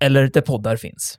eller där poddar finns.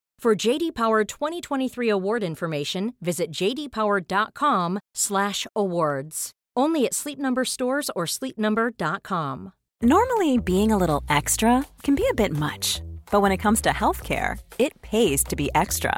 For JD Power 2023 award information, visit jdpower.com/awards. Only at Sleep Number stores or sleepnumber.com. Normally, being a little extra can be a bit much, but when it comes to healthcare, it pays to be extra.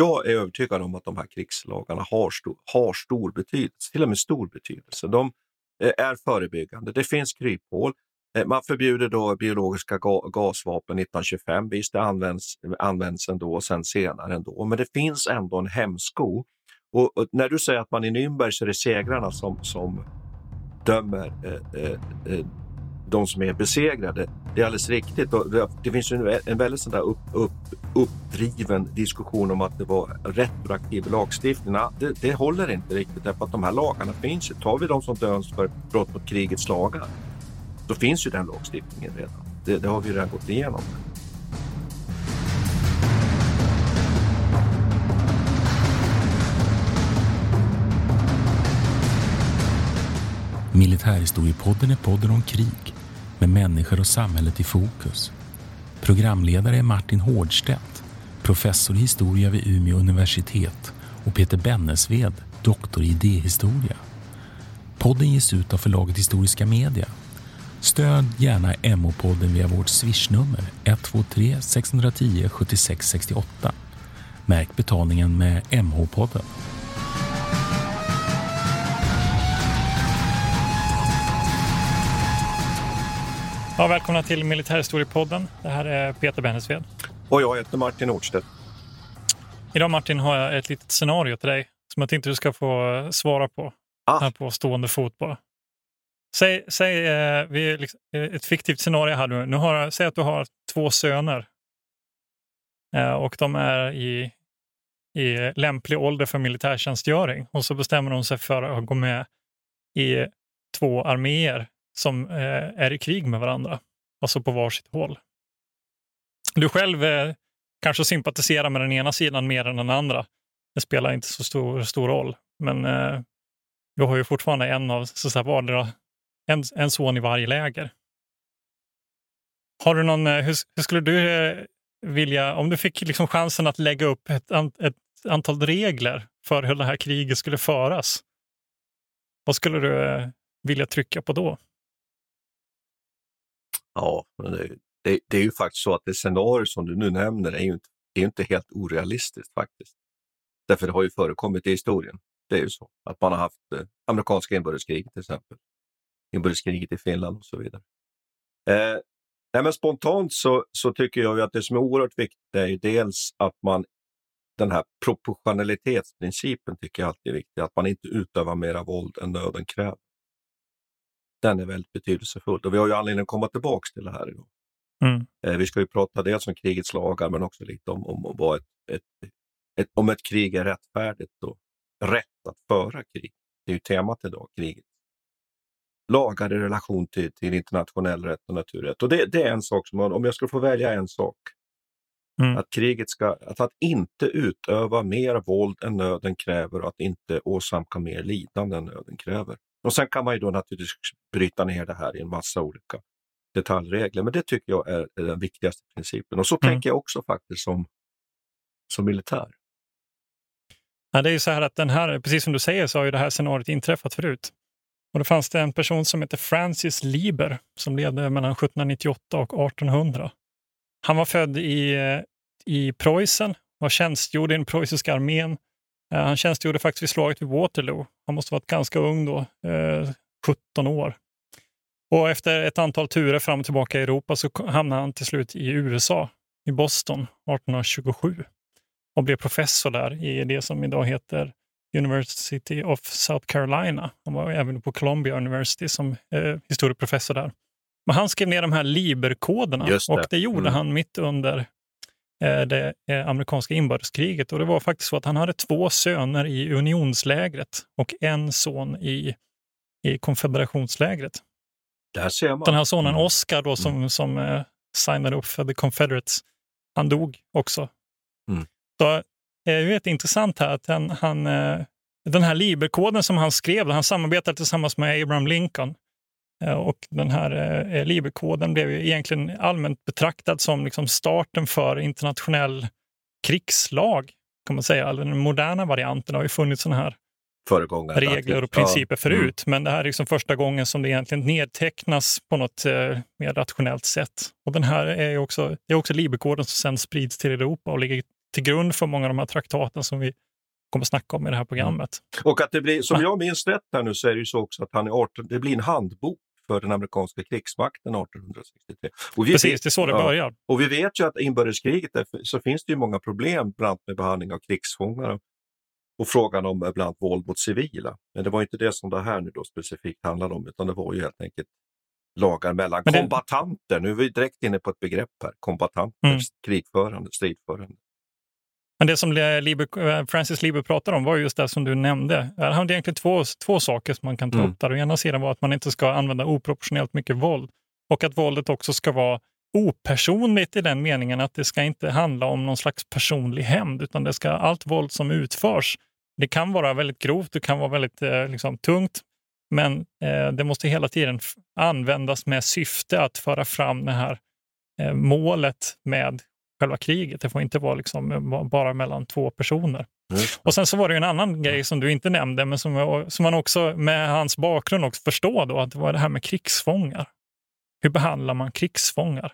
Jag är övertygad om att de här krigslagarna har stor, har stor betydelse, till och med stor betydelse. De eh, är förebyggande. Det finns kryphål. Eh, Man förbjuder då biologiska ga gasvapen 1925. Visst, det används, används ändå och sen senare ändå. Men det finns ändå en hämsko. Och, och när du säger att man i Nürnberg så är det segrarna som, som dömer eh, eh, eh, de som är besegrade. Det är alldeles riktigt. Det, finns ju en, väldigt sån där upp, upp, uppdriven diskussion om att det var retroaktiv lagstiftning. Det, det håller inte riktigt därför att de här lagarna finns ju. Tar vi de som döms för brott mot krigets lagar, då finns ju den lagstiftningen redan. Det, det har vi redan gått igenom. Militärhistoriepodden är podden om krig med människor och samhället i fokus. Programledare är Martin Hårdstedt, professor i historia vid Umeå universitet och Peter Bennesved, doktor i idéhistoria. Podden ges ut av förlaget Historiska Media. Stöd gärna MH-podden via vårt swishnummer 123 610 76 68. Märk betalningen med MH-podden. Ja, välkomna till Militärhistoriepodden. Det här är Peter Bennesved. Och jag heter Martin Nordstedt. Idag Martin har jag ett litet scenario till dig som jag tänkte du ska få svara på. Ah. Här på stående fot bara. Säg, säg eh, vi, liksom, eh, ett fiktivt scenario här nu. nu har, säg att du har två söner. Eh, och de är i, i lämplig ålder för militärtjänstgöring. Och så bestämmer de sig för att gå med i två arméer som eh, är i krig med varandra. Alltså på varsitt håll. Du själv eh, kanske sympatiserar med den ena sidan mer än den andra. Det spelar inte så stor, stor roll. Men eh, du har ju fortfarande en av så att säga, vardera, en, en son i varje läger. Har du någon, eh, hur, hur skulle du eh, vilja, om du fick liksom chansen att lägga upp ett, ett antal regler för hur det här kriget skulle föras. Vad skulle du eh, vilja trycka på då? Ja, men det, det, det är ju faktiskt så att det scenario som du nu nämner är ju inte, är inte helt orealistiskt faktiskt. Därför det har ju förekommit i historien. Det är ju så att man har haft eh, amerikanska inbördeskriget till exempel. Inbördeskriget i Finland och så vidare. Eh, nej men spontant så, så tycker jag ju att det som är oerhört viktigt är ju dels att man den här proportionalitetsprincipen tycker jag alltid är viktig, att man inte utövar mera våld än nöden kräver. Den är väldigt betydelsefull och vi har ju anledning att komma tillbaka till det här idag. Mm. Eh, vi ska ju prata dels om krigets lagar men också lite om, om, om, ett, ett, ett, om ett krig är rättfärdigt och rätt att föra krig. Det är ju temat idag, kriget. Lagar i relation till, till internationell rätt och naturrätt. Och det, det är en sak som, man, om jag skulle få välja en sak, Mm. att kriget ska, att, att inte utöva mer våld än nöden kräver och att inte åsamka mer lidande än nöden kräver. Och sen kan man ju då naturligtvis bryta ner det här i en massa olika detaljregler, men det tycker jag är, den viktigaste principen. Och så Mm. tänker jag också faktiskt som, som militär. Ja, det är ju så här att den här, precis som du säger så har ju det här scenariot inträffat förut. Och då fanns det en person som hette Francis Lieber som levde mellan 1798 och 1800. Han var född i, eh, i Preussen och tjänstgjorde i den preussiska armén. Eh, Han tjänstgjorde faktiskt vid slaget vid Waterloo. Han måste ha varit ganska ung då, eh, 17 år. Och efter ett antal turer fram och tillbaka i Europa så hamnade han till slut i USA, i Boston 1827 och blev professor där i det som idag heter University of South Carolina. Han var även på Columbia University som eh, historieprofessor där. Men han skrev ner de här Liber-koderna och det gjorde Mm. han mitt under eh, det eh, amerikanska inbördeskriget. Och det var faktiskt så att han hade två söner i unionslägret och en son i, i konfederationslägret. Där ser man. Den här sonen Mm. Oscar då, som, som eh, signade upp för The Confederates, han dog också. Mm. Så det är ju intressant här att han, han, eh, den här Liber-koden som han skrev, han samarbetade tillsammans med Abraham Lincoln. Eh, Och den här eh, Liber-koden blev ju egentligen allmänt betraktad som liksom starten för internationell krigslag, kan man säga. Eller den moderna varianten har ju funnits sådana här regler och principer förut. Men det här är liksom första gången som det egentligen nedtecknas på något eh, mer rationellt sätt. Och den här är också, det är också Liberkoden som sen sprids till Europa och ligger till grund för många av de här traktaten som vi kommer snacka om i det här programmet. Och att det blir, som jag minns rätt här nu så är det ju så också att han är 18, det blir en handbok för den amerikanska krigsmakten 1863. Och vi Precis, det är så det ja. börjar. Och vi vet ju att inbördeskriget är, så finns det ju många problem bland annat med behandling av krigsfångar och frågan om eh, bland annat våld mot civila. Men det var inte det som det här nu då specifikt handlade om utan det var ju helt enkelt lagar mellan Men det- kombatanter. Nu är vi direkt inne på ett begrepp här. Kombatanter, Mm. krigförande, stridförande. Men det som Liber, eh, Francis Lieber pratar om var ju just det som du nämnde. Han hade egentligen två, två saker som man kan ta Mm. upp där. Å ena sidan var att man inte ska använda oproportionellt mycket våld och att våldet också ska vara opersonligt i den meningen att det ska inte handla om någon slags personlig hämnd utan det ska allt våld som utförs, det kan vara väldigt grovt, det kan vara väldigt eh, liksom, tungt, men eh, det måste hela tiden användas med syfte att föra fram det här eh, målet med själva kriget. Det får inte vara liksom eh, bara mellan två personer. Just Och sen så var det en annan grej som du inte nämnde, men som, som man också med hans bakgrund också förstår då, att det var det här med krigsfångar. Hur behandlar man krigsfångar?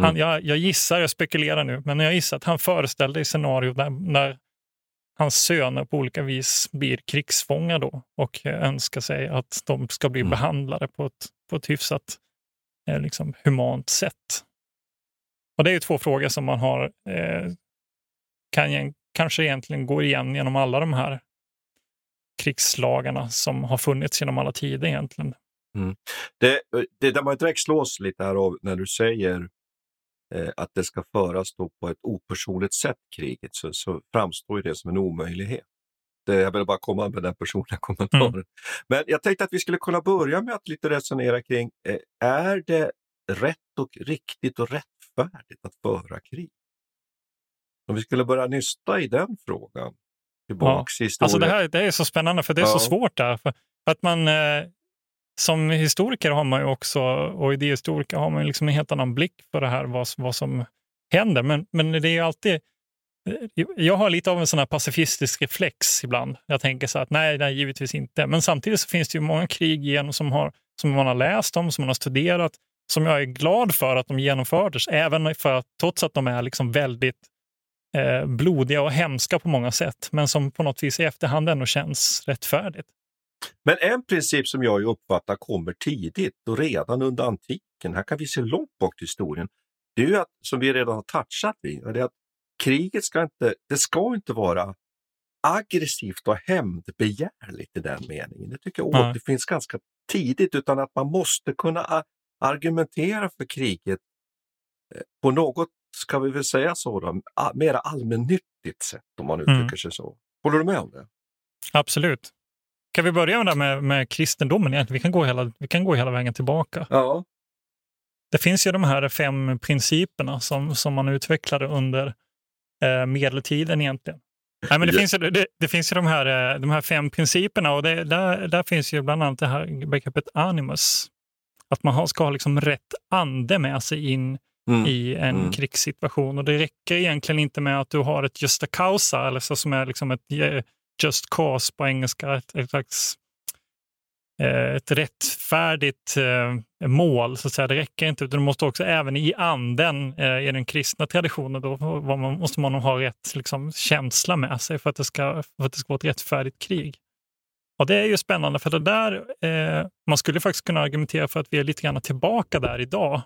Han, jag, jag gissar, jag spekulerar nu, men jag gissar att han föreställde i scenario där, när hans söner på olika vis blir krigsfångar då och eh, önskar sig att de ska bli Mm. behandlade på ett, på ett hyfsat eh, liksom, humant sätt. Och det är ju två frågor som man har, eh, kan, kanske egentligen går igen genom alla de här krigslagarna som har funnits genom alla tider egentligen. Det, det där man direkt slås lite här av när du säger eh, att det ska föras då på ett opersonligt sätt, kriget, så, så framstår ju det som en omöjlighet. Det, jag vill bara komma med den personliga kommentaren. Men jag tänkte att vi skulle kunna börja med att lite resonera kring, eh, är det rätt och riktigt och rättfärdigt att föra krig? Om vi skulle börja nysta i den frågan, tillbaks i historien. Alltså det här det är så spännande för det är så Ja. svårt där. För att man, eh, som historiker har man ju också, och idéhistoriker har man ju liksom en helt annan blick på det här, vad, vad som händer. Men, men det är alltid, eh, jag har lite av en sån här pacifistisk reflex ibland. Jag tänker så att nej, nej, givetvis inte. Men samtidigt så finns det ju många krig igenom som, har, som man har läst om, som man har studerat, som jag är glad för att de genomfördes, även för att, trots att de är liksom väldigt eh, blodiga och hemska på många sätt, men som på något vis i efterhand ändå känns rättfärdigt. Men en princip som jag uppfattar kommer tidigt och redan under antiken, här kan vi se långt bak i historien, det är ju att, som vi redan har touchat vid, det är att kriget ska inte, det ska inte vara aggressivt och hämndbegärligt i den meningen. Det tycker jag återfinns ganska tidigt, utan att man måste kunna argumentera för kriget eh, på något, ska vi väl säga så, då, mera allmännyttigt sätt om man uttrycker Mm. sig så. Håller du med om det? Absolut. Kan vi börja med, med, med kristendomen? egentligen? Vi kan, gå hela, vi kan gå hela vägen tillbaka. Ja. Det finns ju de här fem principerna som, som man utvecklade under eh, medeltiden egentligen. Nej, men det, Ja. finns, ju- det, det finns ju de här, eh, de här fem principerna och det, där, där finns ju bland annat det här begreppet animus. Att man ska ha liksom rätt ande med sig in Mm. i en Mm. krigssituation. Och det räcker egentligen inte med att du har ett justa causa, eller så som är liksom ett eh, just cause på engelska, ett, ett slags eh, ett rättfärdigt eh, mål. Så att säga. Det räcker inte, utan du måste också även i anden, i den kristna traditionen, då måste man ha rätt liksom, känsla med sig för att, det ska, för att det ska vara ett rättfärdigt krig. Och Det är ju spännande, för det där, eh, man skulle faktiskt kunna argumentera för att vi är lite grann tillbaka där idag,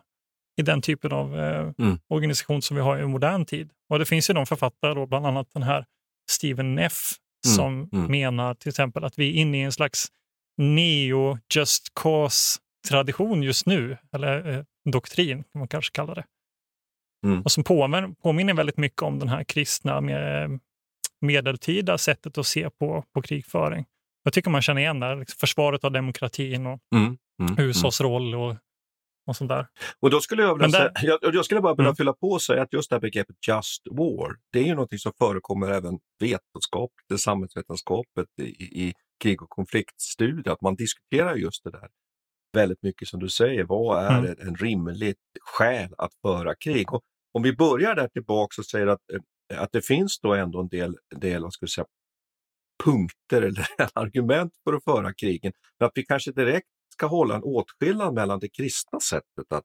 i den typen av eh, Mm. organisation som vi har i modern tid. Och Det finns ju de författare, då, bland annat den här Stephen Neff, Mm, som mm. menar till exempel att vi är inne i en slags neo-just cause-tradition just nu, eller eh, doktrin kan man kanske kalla det. Mm. Och som påminner, påminner väldigt mycket om den här kristna med, medeltida sättet att se på, på krigföring. Jag tycker man känner igen det, liksom försvaret av demokratin och Mm. Mm. USAs roll och, och sånt där. Och då skulle jag vilja där- säga, jag, jag skulle bara vilja Mm. fylla på och säga att just det här begreppet just war, det är ju någonting som förekommer även vetenskapligt, i samhällsvetenskapet, i, i krig och konfliktstudier, att man diskuterar just det där väldigt mycket som du säger. Vad är Mm. en rimligt skäl att föra krig? Och om vi börjar där tillbaka och säger att, eh, att det finns då ändå en del, del vad ska säga, punkter eller argument för att föra krigen, men att vi kanske direkt ska hålla en åtskillnad mellan det kristna sättet att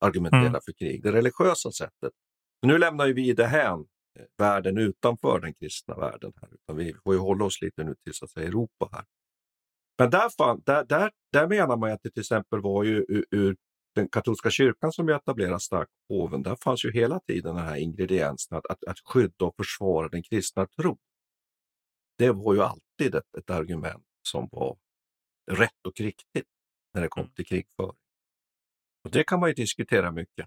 argumentera Mm. för krig, det religiösa sättet. Nu lämnar ju vi det här eh, världen utanför den kristna världen. Här, utan vi får ju hålla oss lite nu till så att säga, Europa här. Men där, fan, där, där, där menar man ju att det till exempel var ju ur, ur den katolska kyrkan som ju etablerade stark påven, där fanns ju hela tiden den här ingrediensen att, att, att skydda och försvara den kristna tron. Det var ju alltid ett, ett argument som var rätt och riktigt när det kom Mm. till krigföring. Och det kan man ju diskutera mycket.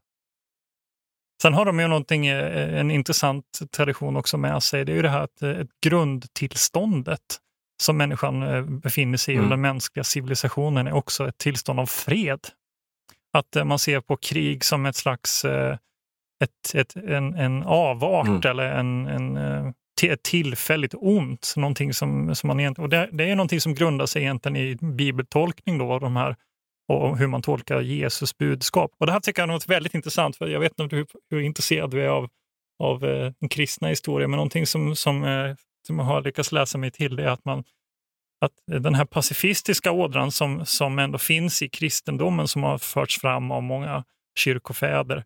Sen har de ju någonting, eh, en intressant tradition också med sig. Det är ju det här att eh, ett grundtillståndet som människan eh, befinner sig i, Mm. och den mänskliga civilisationen, är också ett tillstånd av fred. Att eh, man ser på krig som ett slags eh, ett, ett, en, en avart Mm. eller en, en, eh, ett tillfälligt ont. Någonting som, som man egentligen, och det, det är någonting som grundar sig egentligen i bibeltolkning då, de här, och hur man tolkar Jesus budskap. Och Det här tycker jag är något väldigt intressant, för jag vet inte hur, hur intresserad du är av, av eh, den kristna historien, men någonting som, som, eh, som jag har lyckats läsa mig till är att man att den här pacifistiska ådran som, som ändå finns i kristendomen som har förts fram av många kyrkofäder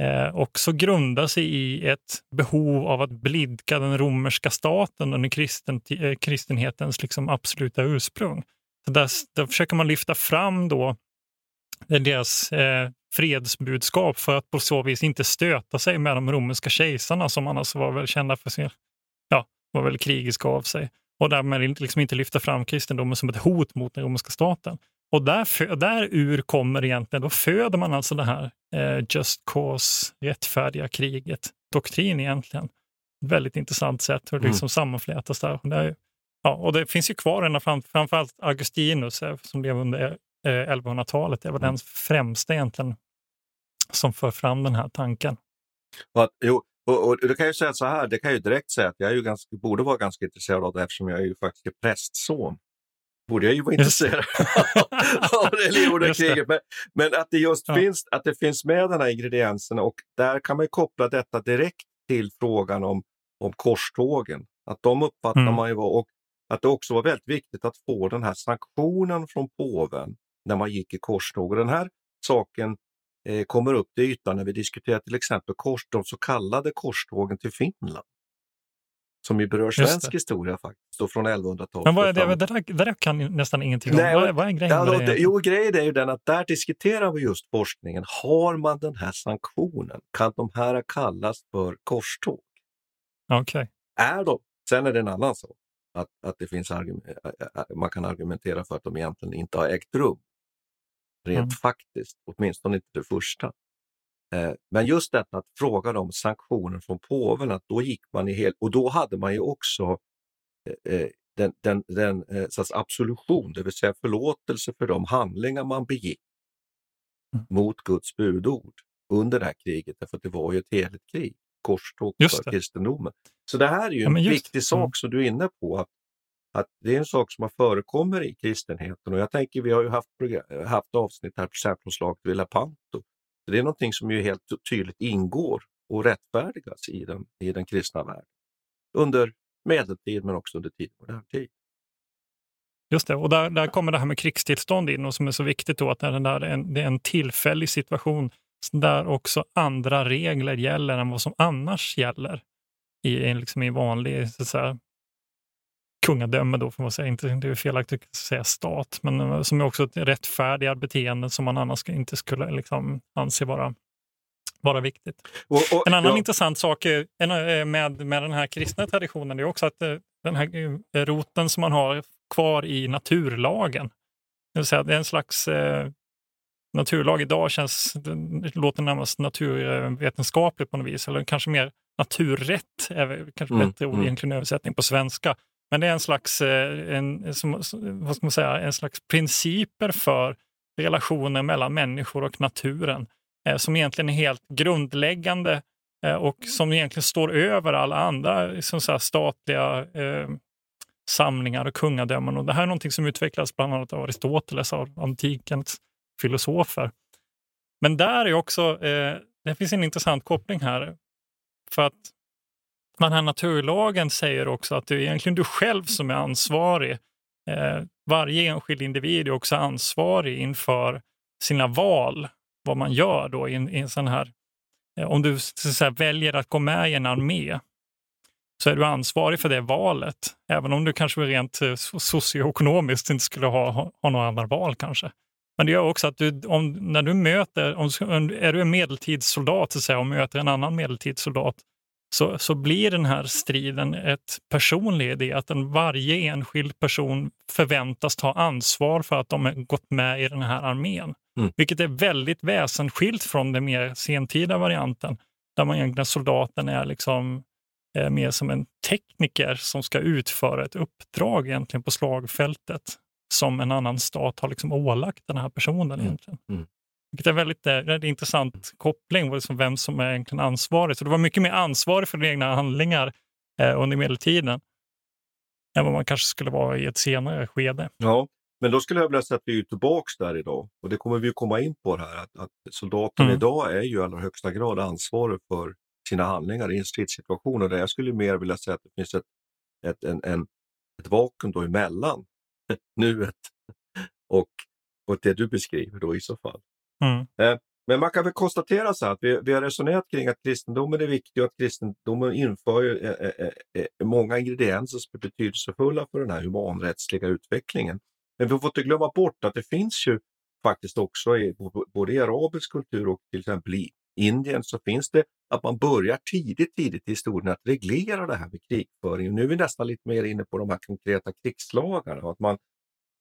eh, också grundar sig i ett behov av att blidka den romerska staten under kristen, eh, kristenhetens liksom absoluta ursprung. Så där, där försöker man lyfta fram då eh, deras eh, fredsbudskap för att på så vis inte stöta sig med de romerska kejsarna som annars var väl kända för sin, ja, var väl krigiska av sig och därmed liksom inte lyfta fram kristendomen som ett hot mot den romerska staten. Och där, där ur kommer egentligen, då föder man alltså det här eh, just cause, rättfärdiga kriget, doktrin egentligen. Väldigt intressant sätt hur det Mm. liksom sammanflätas där. Och det, är, ja, och det finns ju kvar ända fram, framförallt Augustinus eh, som levde under eh, 1100-talet. Det var den främsta egentligen som för fram den här tanken. Att, jo, och, och det kan ju säga så här, det kan jag ju direkt säga att jag är ju ganska, borde vara ganska intresserad av det eftersom jag är ju faktiskt prästson. Borde jag ju vara intresserad av det. kriget. Men, men att det just Ja. finns, att det finns med den här ingrediensen och där kan man koppla detta direkt till frågan om, om korstågen. Att de uppfattar Mm. man ju var, och att det också var väldigt viktigt att få den här sanktionen från påven när man gick i korståg. Och den här saken eh, kommer upp till ytan när vi diskuterar till exempel kors, de så kallade korstågen till Finland. Som ju berör svensk historia faktiskt, då från 1100-talet. Men vad är och det, det, där, det där kan jag nästan ingenting om. Nej, vad, är, vad är grejen Ja, då, det? jo, grejen är ju den att där diskuterar vi just forskningen. Har man den här sanktionen? Kan de här kallas för korståg? Okay. Är de, sen är det en annan sak, att, att det finns man kan argumentera för att de egentligen inte har ägt rum. Rent mm. faktiskt, åtminstone inte det första. Eh, men just detta att fråga om sanktioner från påven, att då gick man i hel... Och då hade man ju också eh, eh den, den, den så absolution, det vill säga förlåtelse för de handlingar man begick mm. mot Guds budord under det här kriget, därför att det var ju ett heligt krig, korståg för kristendomen. Så det här är ju ja, en viktig sak mm. som du är inne på, att, att det är en sak som har förekommer i kristenheten och jag tänker vi har ju haft, haft avsnitt här, till exempel om slaget vid Lepanto. Så det är någonting som ju helt tydligt ingår och rättfärdigas i den, i den kristna världen under medeltid men också under tidig modern tid. Just det, och där, där kommer det här med krigstillstånd in och som är så viktigt då att det är en, det är en tillfällig situation där också andra regler gäller än vad som annars gäller i, liksom i vanlig så att säga, kungadöme då, får man säga. Inte, det är felaktigt att säga stat, men eh, som är också ett rättfärdiga beteenden som man annars inte skulle liksom anse vara, vara viktigt. Och, och, en annan ja. intressant sak eh, med, med den här kristna traditionen är också att eh, den här roten som man har kvar i naturlagen, det vill säga det är en slags eh, naturlag idag känns, det låter närmast naturvetenskapligt på något vis, eller kanske mer naturrätt, är kanske mm, bättre ord mm. egentligen översättning på svenska. Men det är en slags, eh, en, som, vad ska man säga, en slags principer för relationer mellan människor och naturen eh, som egentligen är helt grundläggande eh, och som egentligen står över alla andra som så statliga eh, samlingar och kungadömen. Och det här är någonting som utvecklas bland annat av Aristoteles, av antikens filosofer. Men där är också, eh, det finns en intressant koppling här. För att den här naturlagen säger också att det är egentligen du själv som är ansvarig. Eh, varje enskild individ är också ansvarig inför sina val, vad man gör då i en, i en sån här... Eh, om du säga, väljer att gå med i en armé så är du ansvarig för det valet, även om du kanske rent eh, socioekonomiskt inte skulle ha, ha, ha några andra val kanske. Men det gör också att du, om, när du möter, om, är du en medeltidssoldat så säga, och möter en annan medeltidssoldat så, så blir den här striden ett personlig idé, att en, varje enskild person förväntas ta ansvar för att de har gått med i den här armén. Mm. Vilket är väldigt väsensskilt från den mer sentida varianten, där man egentligen soldaten är liksom eh, mer som en tekniker som ska utföra ett uppdrag egentligen på slagfältet som en annan stat har liksom ålagt den här personen. Mm. egentligen. Mm. Vilket är väldigt är eh, en intressant koppling, liksom vem som är egentligen ansvarig. Så det var mycket mer ansvarig för dina egna handlingar eh, under medeltiden än vad man kanske skulle vara i ett senare skede. Ja, men då skulle jag vilja säga att vi är tillbaka där idag och det kommer vi komma in på här att, att soldaten mm. idag är ju i allra högsta grad ansvarig för sina handlingar i en stridssituation och där jag skulle mer vilja säga att det finns ett, ett, en, en, ett vakuum då emellan nuet och, och det du beskriver då i så fall. Mm. Eh, men man kan väl konstatera så att vi, vi, har resonerat kring att kristendomen är viktig och att kristendomen inför eh, eh, många ingredienser som är betydelsefulla för den här humanrättsliga utvecklingen. Men vi får inte glömma bort att det finns ju faktiskt också i både i arabisk kultur och till exempel i Indien så finns det att man börjar tidigt, tidigt i historien att reglera det här med krigföring. Nu är vi nästan lite mer inne på de här konkreta krigslagarna. Att man,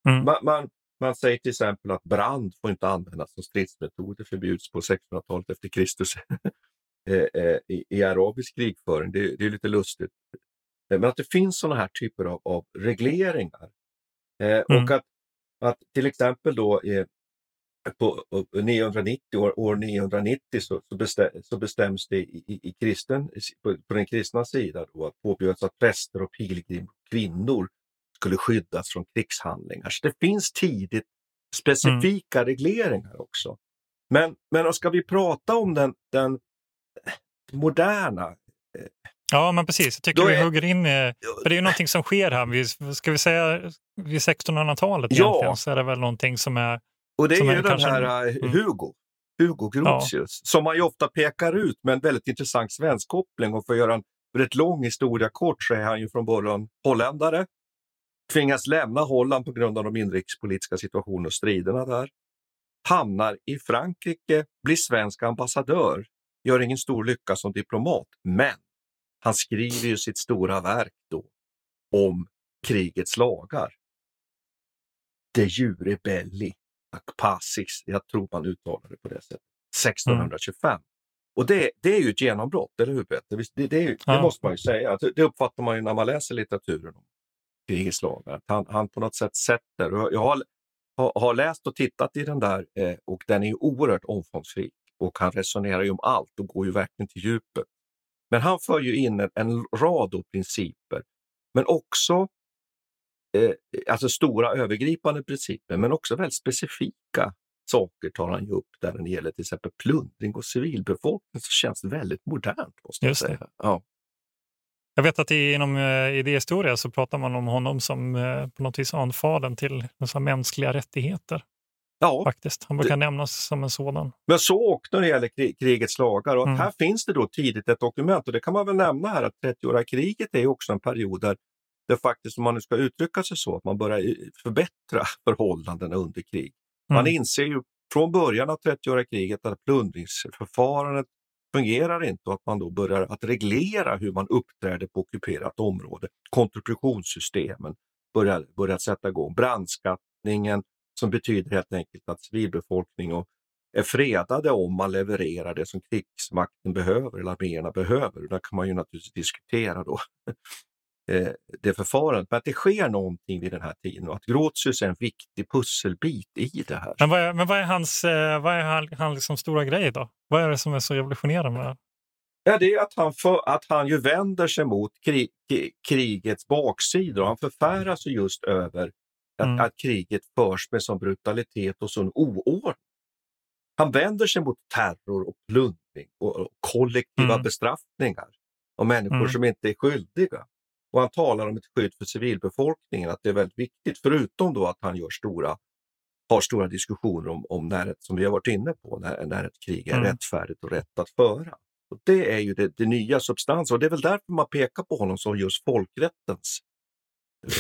mm. man, man, man säger till exempel att brand får inte användas som stridsmetod. Det förbjuds på 1600-talet efter Kristus eh, eh, i, i arabisk krigföring. Det, det, är lite lustigt. Eh, men att det finns sådana här typer av, av regleringar. Mm. Och att, att till exempel då på 990, år, år 990 så, så, bestäm, så bestäms det i, i, i kristen, på, på, den kristna sidan då, att påbjöds att präster och pilgrim kvinnor skulle skyddas från krigshandlingar. Så det finns tidigt specifika mm. regleringar också. Men, men ska vi prata om den, den moderna eh, Ja, men precis. Jag tycker vi är... hugger in i... För det är ju någonting som sker här. Vi, ska vi säga vid 1600-talet ja. egentligen så är det väl någonting som är... Och det är ju den här uh, Hugo, Hugo Grotius, ja. som man ju ofta pekar ut med en väldigt intressant svensk koppling. Och för att göra en rätt lång historia kort så är han ju från början holländare, tvingas lämna Holland på grund av de inrikespolitiska situationerna och striderna där. Hamnar i Frankrike, blir svensk ambassadör, gör ingen stor lycka som diplomat, men Han skriver ju sitt stora verk då om krigets lagar. De jure belli ac pacis, jag tror man uttalar det på det sättet, 1625. Mm. Och det, det är ju ett genombrott, eller hur Peter? Det, det, det ja. måste man ju säga. Det, det uppfattar man ju när man läser litteraturen om krigets lagar. Han, han på något sätt sätter, jag har, har, läst och tittat i den där eh, och den är oerhört omfångsrik och han resonerar ju om allt och går ju verkligen till djupet. Men han för ju in en, en rad av principer, men också eh, alltså stora övergripande principer, men också väldigt specifika saker tar han ju upp där när det gäller till exempel plundring och civilbefolkning så känns det väldigt modernt. Måste jag säga. Ja. Jag vet att inom eh, idéhistoria så pratar man om honom som eh, på något vis anfadern till mänskliga rättigheter. Ja, Faktiskt. Han brukar det... nämnas som en sådan. Men så också när det gäller krigets lagar. Och mm. Här finns det då tidigt ett dokument och det kan man väl nämna här att 30-åriga kriget är också en period där det faktiskt, om man nu ska uttrycka sig så, att man börjar förbättra förhållandena under krig. Man mm. inser ju från början av 30-åriga kriget att plundringsförfarandet fungerar inte och att man då börjar att reglera hur man uppträder på ockuperat område. Kontributionssystemen börjar, börjar sätta igång. Brandskattningen som betyder helt enkelt att civilbefolkningen är fredade om man levererar det som krigsmakten behöver eller arméerna behöver. Där kan man ju naturligtvis diskutera då eh, det förfarandet. Men att det sker någonting vid den här tiden och att Grotius är en viktig pusselbit i det här. Men vad är, men vad är hans, eh, vad är han, han liksom stora grej då? Vad är det som är så revolutionerande med det? Ja, det är att han, för, att han ju vänder sig mot krig, krigets baksidor. Han förfäras just över att, mm. att kriget förs med sån brutalitet och sån oordning. Han vänder sig mot terror och plundring och, och kollektiva mm. bestraffningar av människor mm. som inte är skyldiga. Och han talar om ett skydd för civilbefolkningen, att det är väldigt viktigt, förutom då att han gör stora, har stora diskussioner om, om när som vi har varit inne på, när, när ett krig är mm. rättfärdigt och rätt att föra. Och det är ju det, det nya substansen och det är väl därför man pekar på honom som just folkrättens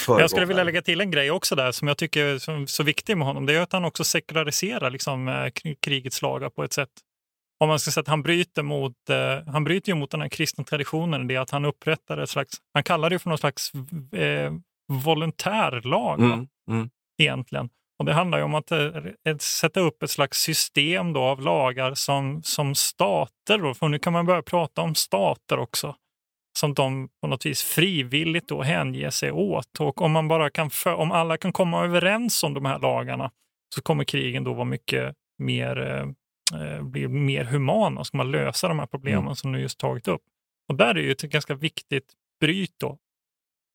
jag skulle vilja lägga till en grej också där som jag tycker är så viktig med honom. Det är att han också sekulariserar liksom, eh, krigets lagar på ett sätt om man ska säga att han bryter mot, eh, han bryter ju mot den här kristna traditionen, det att han upprättar ett slags, han kallar det för någon slags eh, volontärlag mm, mm. egentligen. Och det handlar ju om att eh, sätta upp ett slags system då av lagar som, som stater, då, för nu kan man börja prata om stater också, som de på något vis frivilligt då hänger sig åt. Och om, man bara kan för, om alla kan komma överens om de här lagarna så kommer krigen då vara mycket mer eh, blir mer humana? Ska man lösa de här problemen mm. som du just tagit upp? Och där är ju ett ganska viktigt bryt då.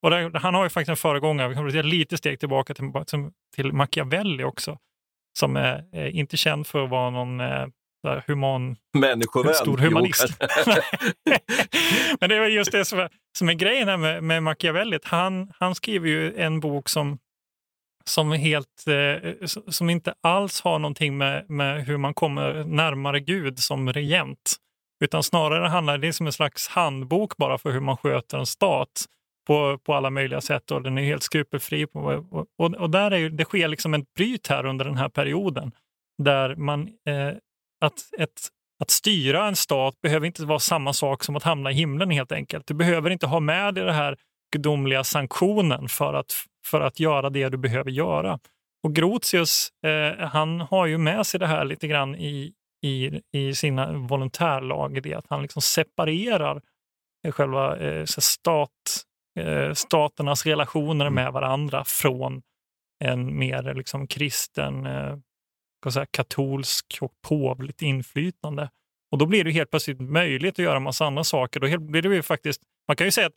Och där, han har ju faktiskt en föregångare, vi kan säga lite steg tillbaka till, till Machiavelli också, som är, är inte känd för att vara någon eh, human, Människovän. stor humanist. Men det är just det som är, som är grejen här med, med Machiavelli. Han, han skriver ju en bok som som, helt, eh, som inte alls har någonting med, med hur man kommer närmare Gud som regent. Utan snarare handlar det som en slags handbok bara för hur man sköter en stat på, på alla möjliga sätt och den är helt skrupelfri. På, och, och, och där är, det sker liksom ett bryt här under den här perioden där man, eh, att, ett, att styra en stat behöver inte vara samma sak som att hamna i himlen helt enkelt. Du behöver inte ha med dig den här gudomliga sanktionen för att, för att göra det du behöver göra. Och Grotius, eh, han har ju med sig det här lite grann i, i, i sina volontärlag, det att han liksom separerar själva eh, stat, eh, staternas relationer mm. med varandra från en mer liksom, kristen, eh, säga, katolsk och påvligt inflytande. Och då blir det helt plötsligt möjligt att göra massa andra saker. Då blir det ju faktiskt, man kan ju säga att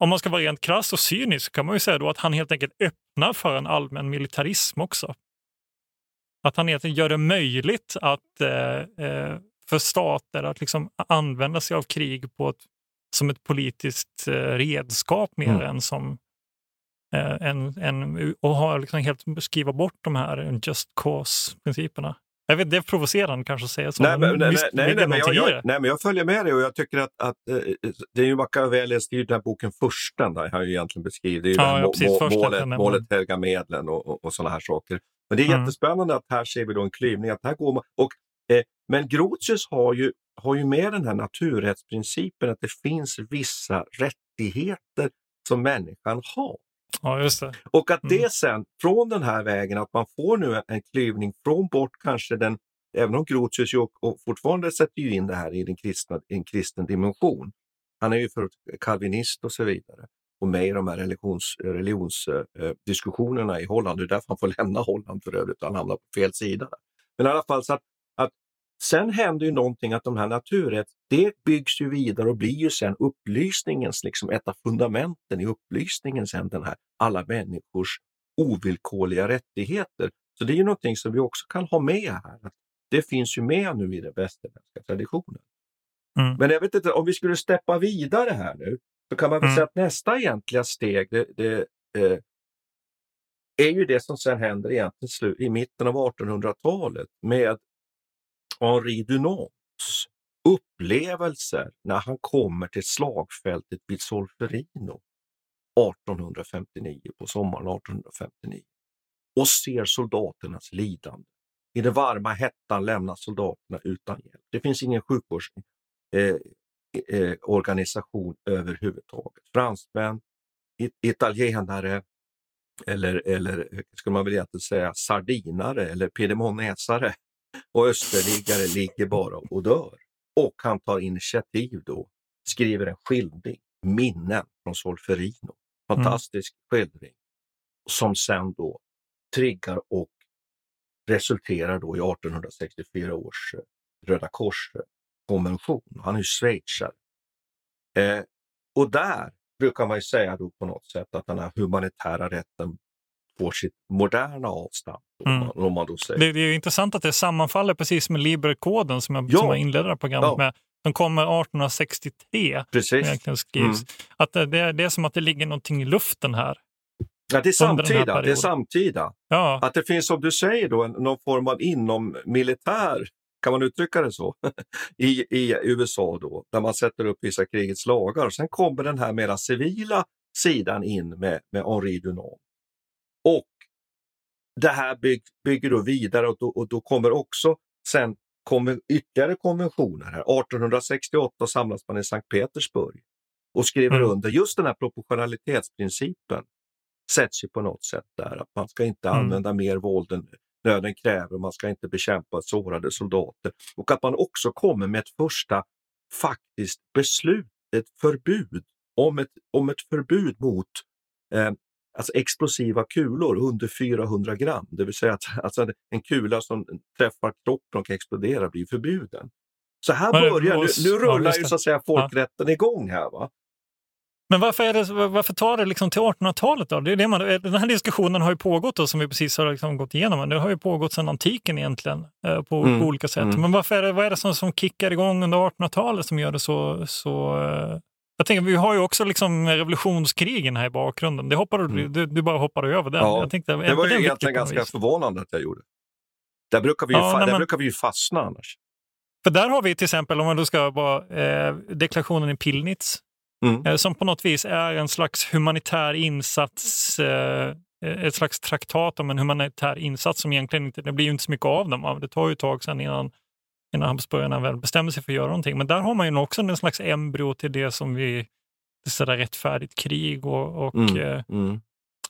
Om man ska vara rent krass och cynisk kan man ju säga då att han helt enkelt öppnar för en allmän militarism också. Att han helt enkelt gör det möjligt att, eh, eh, för stater att liksom använda sig av krig på ett, som ett politiskt eh, redskap mer Mm. än som eh, en, en, och har liksom helt skriva bort de här just cause-principerna. Jag vet, det är provocerande kanske att säga så. Nej, men, nej, visst nej, nej, men jag, jag, nej, men jag följer med dig och jag tycker att, att eh, det är ju Machiavelli skriver den här boken Fursten där han ju egentligen beskriver Ja, ja, precis, må- Fursten, målet, där målet helga medlen och, och, och sådana här saker. Men det är Mm. jättespännande att här ser vi då en klyvning. Att här går man, och, eh, men Grotius har ju, har ju med den här naturrättsprincipen att det finns vissa rättigheter som människan har. Ja, just det. Och att Mm. det sen, från den här vägen, att man får nu en, klyvning från bort kanske den, även om Grotius ju och, fortfarande sätter ju in det här i den kristna, en kristen dimension. Han är ju för kalvinist och så vidare. Och med i de här religionsdiskussionerna religions, eh, diskussionerna i Holland. Det är därför han får lämna Holland för övrigt, han hamnar på fel sida. Men i alla fall så att sen händer ju någonting att de här naturrätt, det byggs ju vidare och blir ju sen upplysningens, liksom ett av fundamenten i upplysningen sen den här alla människors ovillkorliga rättigheter. Så det är ju någonting som vi också kan ha med här. Det finns ju med nu i den västerländska traditionen. Mm. Men jag vet inte, om vi skulle steppa vidare här nu, så kan man väl Mm. säga att nästa egentliga steg, det, det eh, är ju det som sen händer egentligen i mitten av 1800-talet med Henri Dunants upplevelser när han kommer till slagfältet vid Solferino 1859, på sommaren 1859 och ser soldaternas lidande. I den varma hettan lämnas soldaterna utan hjälp. Det finns ingen sjukvårdsorganisation eh, eh, överhuvudtaget. Fransmän, it- italienare eller, eller skulle man väl egentligen säga sardinare eller piedemonesare och österliggare ligger bara och dör. Och han tar initiativ då, skriver en skildring, Minnen från Solferino. Fantastisk skildring som sen då triggar och resulterar då i 1864 års eh, Röda Kors-konvention. Han är ju schweizare. Eh, och där brukar man ju säga då på något sätt att den här humanitära rätten får sitt moderna avstamp. Mm. om man då säger. Det, det är intressant att det sammanfaller precis med Liberkoden som jag, Ja. som jag inledde programmet Ja. med. Som kommer 1863. Precis. Mm. Att det, det, är- det är som att det ligger någonting i luften här. Ja, det är den samtida. Det är samtida. Ja, Att det finns, som du säger, då, någon form av inom militär, kan man uttrycka det så, i, i USA då, där man sätter upp vissa krigets lagar. Sen kommer den här mera civila sidan in med, med Henri Dunant. Det här bygg, bygger då vidare och då, och då kommer också sen kommer ytterligare konventioner. här. 1868 samlas man i Sankt Petersburg och skriver Mm. under just den här proportionalitetsprincipen sätts ju på något sätt där. Att man ska inte Mm. använda mer våld än nöden kräver, man ska inte bekämpa sårade soldater. Och att man också kommer med ett första faktiskt beslut, ett förbud, om ett, om ett förbud mot eh, alltså explosiva kulor under 400 gram. Det vill säga att alltså en kula som träffar kroppen och exploderar blir förbjuden. Så här Men börjar, nu, och- nu ja, rullar just ju så att säga folkrätten igång här. Va? Men varför, är det, varför tar det liksom till 1800-talet då? Det är det man, den här diskussionen har ju pågått då, som vi precis har liksom gått igenom. Det har ju pågått sedan antiken egentligen eh, på, Mm, på olika sätt. mm. Men varför är det, vad är det som, som kickar igång under 1800-talet som gör det så... så eh, jag tänker, vi har ju också liksom revolutionskrigen här i bakgrunden. Det hoppar, du, du, du bara hoppar över den. Mm. Ja, jag tänkte, det var ju den egentligen ganska vis? förvånande att jag gjorde. Där brukar vi ju, Ja, fa- när där brukar vi ju fastna annars. För där har vi till exempel, om man då ska vara eh, deklarationen i Pillnitz, Mm. eh, som på något vis är en slags humanitär insats, eh, ett slags traktat om en humanitär insats som egentligen inte, det blir ju inte så mycket av dem. Det tar ju ett tag sedan innan, innan habsburgarna väl bestämmer sig för att göra någonting. Men där har man ju också en slags embryo till det som vi, sådär rättfärdigt krig och, och Mm. eh, Mm.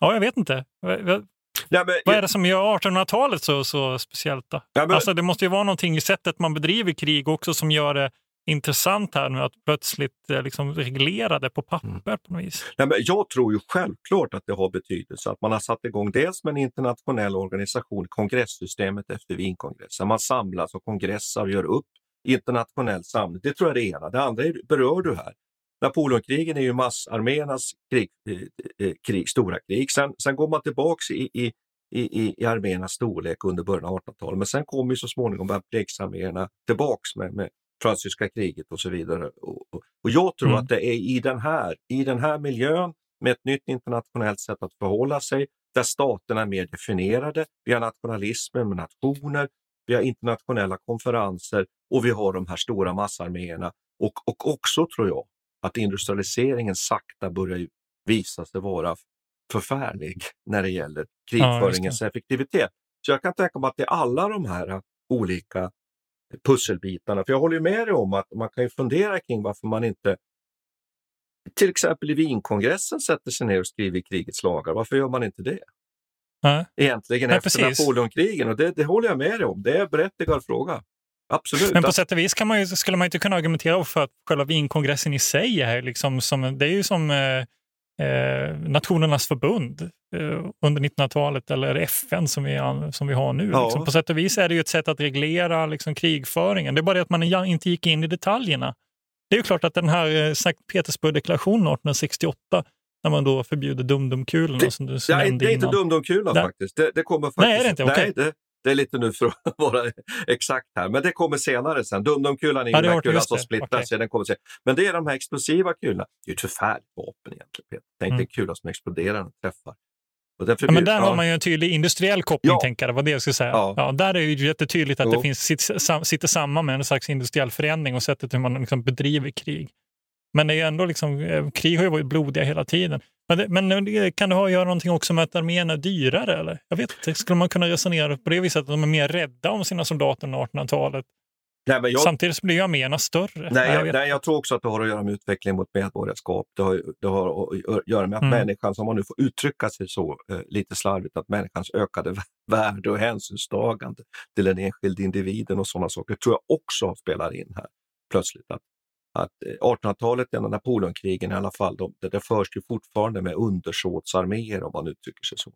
ja, jag vet inte. Ja, men, Vad är det som gör 1800-talet så, så speciellt? Då? Ja, men- alltså, det måste ju vara någonting i sättet man bedriver krig också som gör det intressant här nu att plötsligt eh, liksom reglera det på papper på något vis. Nej, men jag tror ju självklart att det har betydelse att man har satt igång dels med en internationell organisation, kongresssystemet efter Wienkongressen. Man samlas och kongressar och gör upp internationell samling. Det tror jag är det ena. Det andra är, berör du här. Napoleonkrigen är ju massarméernas krig, eh, eh, krig, stora krig. Sen, sen går man tillbaks i, i, i, i, i arméernas storlek under början av 1800-talet. Men sen kommer ju så småningom värnpliktsarméerna tillbaks med, med fransyska kriget och så vidare. Och, och, jag tror Mm. att det är i den, här, i den här miljön med ett nytt internationellt sätt att förhålla sig, där staterna är mer definierade. Vi har nationalismen med nationer, vi har internationella konferenser och vi har de här stora massarméerna. Och, och också tror jag att industrialiseringen sakta börjar visa sig vara förfärlig när det gäller krigföringens effektivitet. Så jag kan tänka mig att det är alla de här olika pusselbitarna. För jag håller ju med dig om att man kan ju fundera kring varför man inte till exempel i Wienkongressen sätter sig ner och skriver krigets lagar. Varför gör man inte det? Nej. Egentligen Nej, efter. Napoleonkrigen och det, det håller jag med dig om. Det är en berättigad fråga. Absolut. Men på sätt och vis kan man ju, skulle man inte kunna argumentera för att själva Wienkongressen i sig är liksom som, det är ju som eh, eh, Nationernas förbund eh, under 1900-talet eller FN som vi, som vi har nu. Ja. Liksom. På sätt och vis är det ju ett sätt att reglera liksom, krigföringen. Det är bara det att man inte gick in i detaljerna. Det är ju klart att den här eh, Sankt Petersburg-deklarationen 1868 när man då förbjuder dumdumkulorna som du nämnde det är inte innan. dumdumkula Där- faktiskt. Det, det kommer faktiskt. Nej, är det inte? Okej. Nej, det, det är lite nu för att vara exakt här, men det kommer senare sen. Dumdumkulan är ju Ja, det den här kulan som det. splittras. Okej. Okay. Den kommer sen. Men det är de här explosiva kulorna. Det är ju ett förfärligt vapen egentligen. Peter. Tänk Mm. en kula som exploderar och träffar. Och Ja, men där ja. har man ju en tydlig industriell koppling, Ja. tänker jag. vad det jag skulle säga. Ja. Ja. där är ju jättetydligt att Jo. det finns, sitter, sam- sitter samman med en slags industriell förändring och sättet hur man liksom bedriver krig. Men det är ändå liksom, eh, krig har ju varit blodiga hela tiden. Men, det, kan det ha att göra någonting också med att arméerna är dyrare? Eller? Jag vet inte, skulle man kunna resonera på det viset att de är mer rädda om sina soldater under 1800-talet? Nej, jag, Samtidigt blir ju arméerna större. Nej, jag nej, jag tror också att det har att göra med utveckling mot medborgarskap. Det har, det har att göra med att Mm. människan, som man nu får uttrycka sig så eh, lite slarvigt, att människans ökade vä- värde och hänsynstagande till den enskilde individen och sådana saker tror jag också spelar in här plötsligt. Att, att eh, 1800-talet, Napoleonkrigen i alla fall, de, det, det förs ju fortfarande med undersåtsarméer om man uttrycker sig så.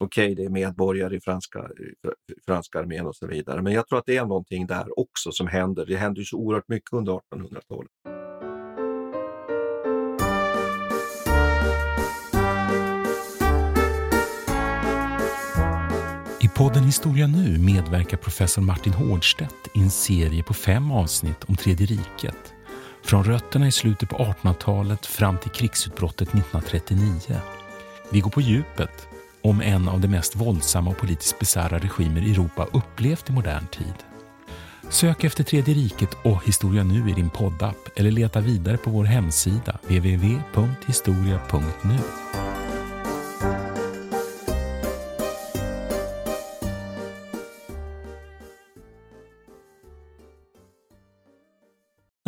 Okej, det är medborgare i franska, i franska armén och så vidare, men jag tror att det är någonting där också som händer. Det händer ju så oerhört mycket under 1800-talet. I podden Historia nu medverkar professor Martin Hårdstedt i en serie på fem avsnitt om Tredje riket. Från rötterna i slutet på 1800-talet fram till krigsutbrottet 1939. Vi går på djupet om en av de mest våldsamma och politiskt bisarra regimer Europa upplevt i modern tid. Sök efter Tredje riket och Historia nu i din poddapp eller leta vidare på vår hemsida www.historia.nu.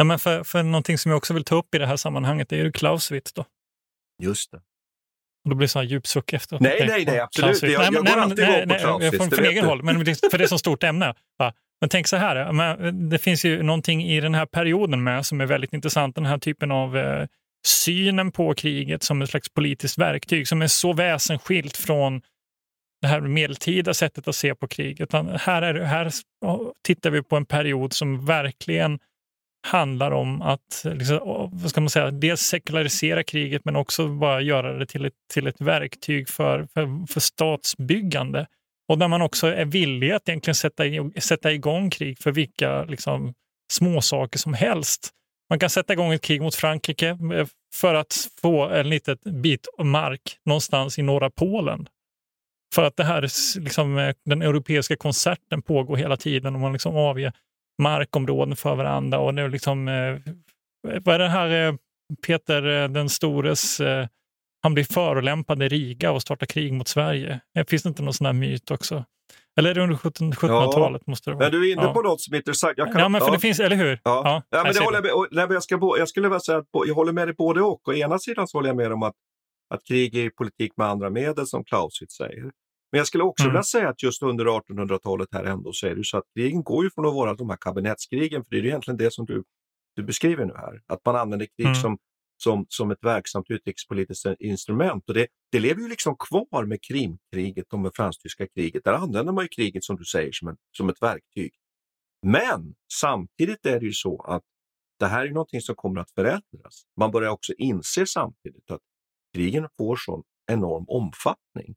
Nej, men för, för någonting som jag också vill ta upp i det här sammanhanget det är ju Clausewitz. Då. Just det. Och då blir det så här djup suck efteråt. Nej, nej, nej, absolut. Jag- jag men- går men- alltid igång på Clausewitz, Från, det från egen håll, men för det är så stort ämne. Va? Men tänk så här, men det finns ju någonting i den här perioden med som är väldigt intressant. Den här typen av eh, synen på kriget som ett slags politiskt verktyg som är så väsensskilt från det här medeltida sättet att se på krig. Utan här, är, här tittar vi på en period som verkligen handlar om att liksom, vad ska man säga, dels sekularisera kriget men också bara göra det till ett, till ett verktyg för, för, för statsbyggande. Och där man också är villig att egentligen sätta, sätta igång krig för vilka liksom, småsaker som helst. Man kan sätta igång ett krig mot Frankrike eh, för att få en liten bit mark någonstans i norra Polen. För att det här, liksom, eh, den europeiska konserten pågår hela tiden och man liksom avger markområden för varandra. Och är liksom, eh, vad är det här Peter den stores, han blir förolämpad i Riga och startar krig mot Sverige. Finns det inte någon sån här myt också? Eller är det under 1700-talet? Ja, måste det vara. Men du är inne ja. på något som är intressant. Jag kan, ja, men för ja. det finns, eller hur? Ja, ja, ja men det håller jag, med, jag, ska, jag skulle vilja säga att jag håller med dig både och. Å ena sidan så håller jag med om att, att krig är politik med andra medel, som Clausewitz säger. Men jag skulle också Mm. vilja säga att just under 1800-talet här ändå så är det ju så att krigen går ju från att vara de här kabinettskrigen, för det är ju egentligen det som du, du beskriver nu här. Att man använder krig Mm. som, som, som ett verksamt utrikespolitiskt instrument. Och det, det lever ju liksom kvar med Krimkriget och med fransk-tyska kriget. Där använder man ju kriget som du säger som, en, som ett verktyg. Men samtidigt är det ju så att det här är någonting som kommer att förändras. Man börjar också inse samtidigt att krigen får sån enorm omfattning.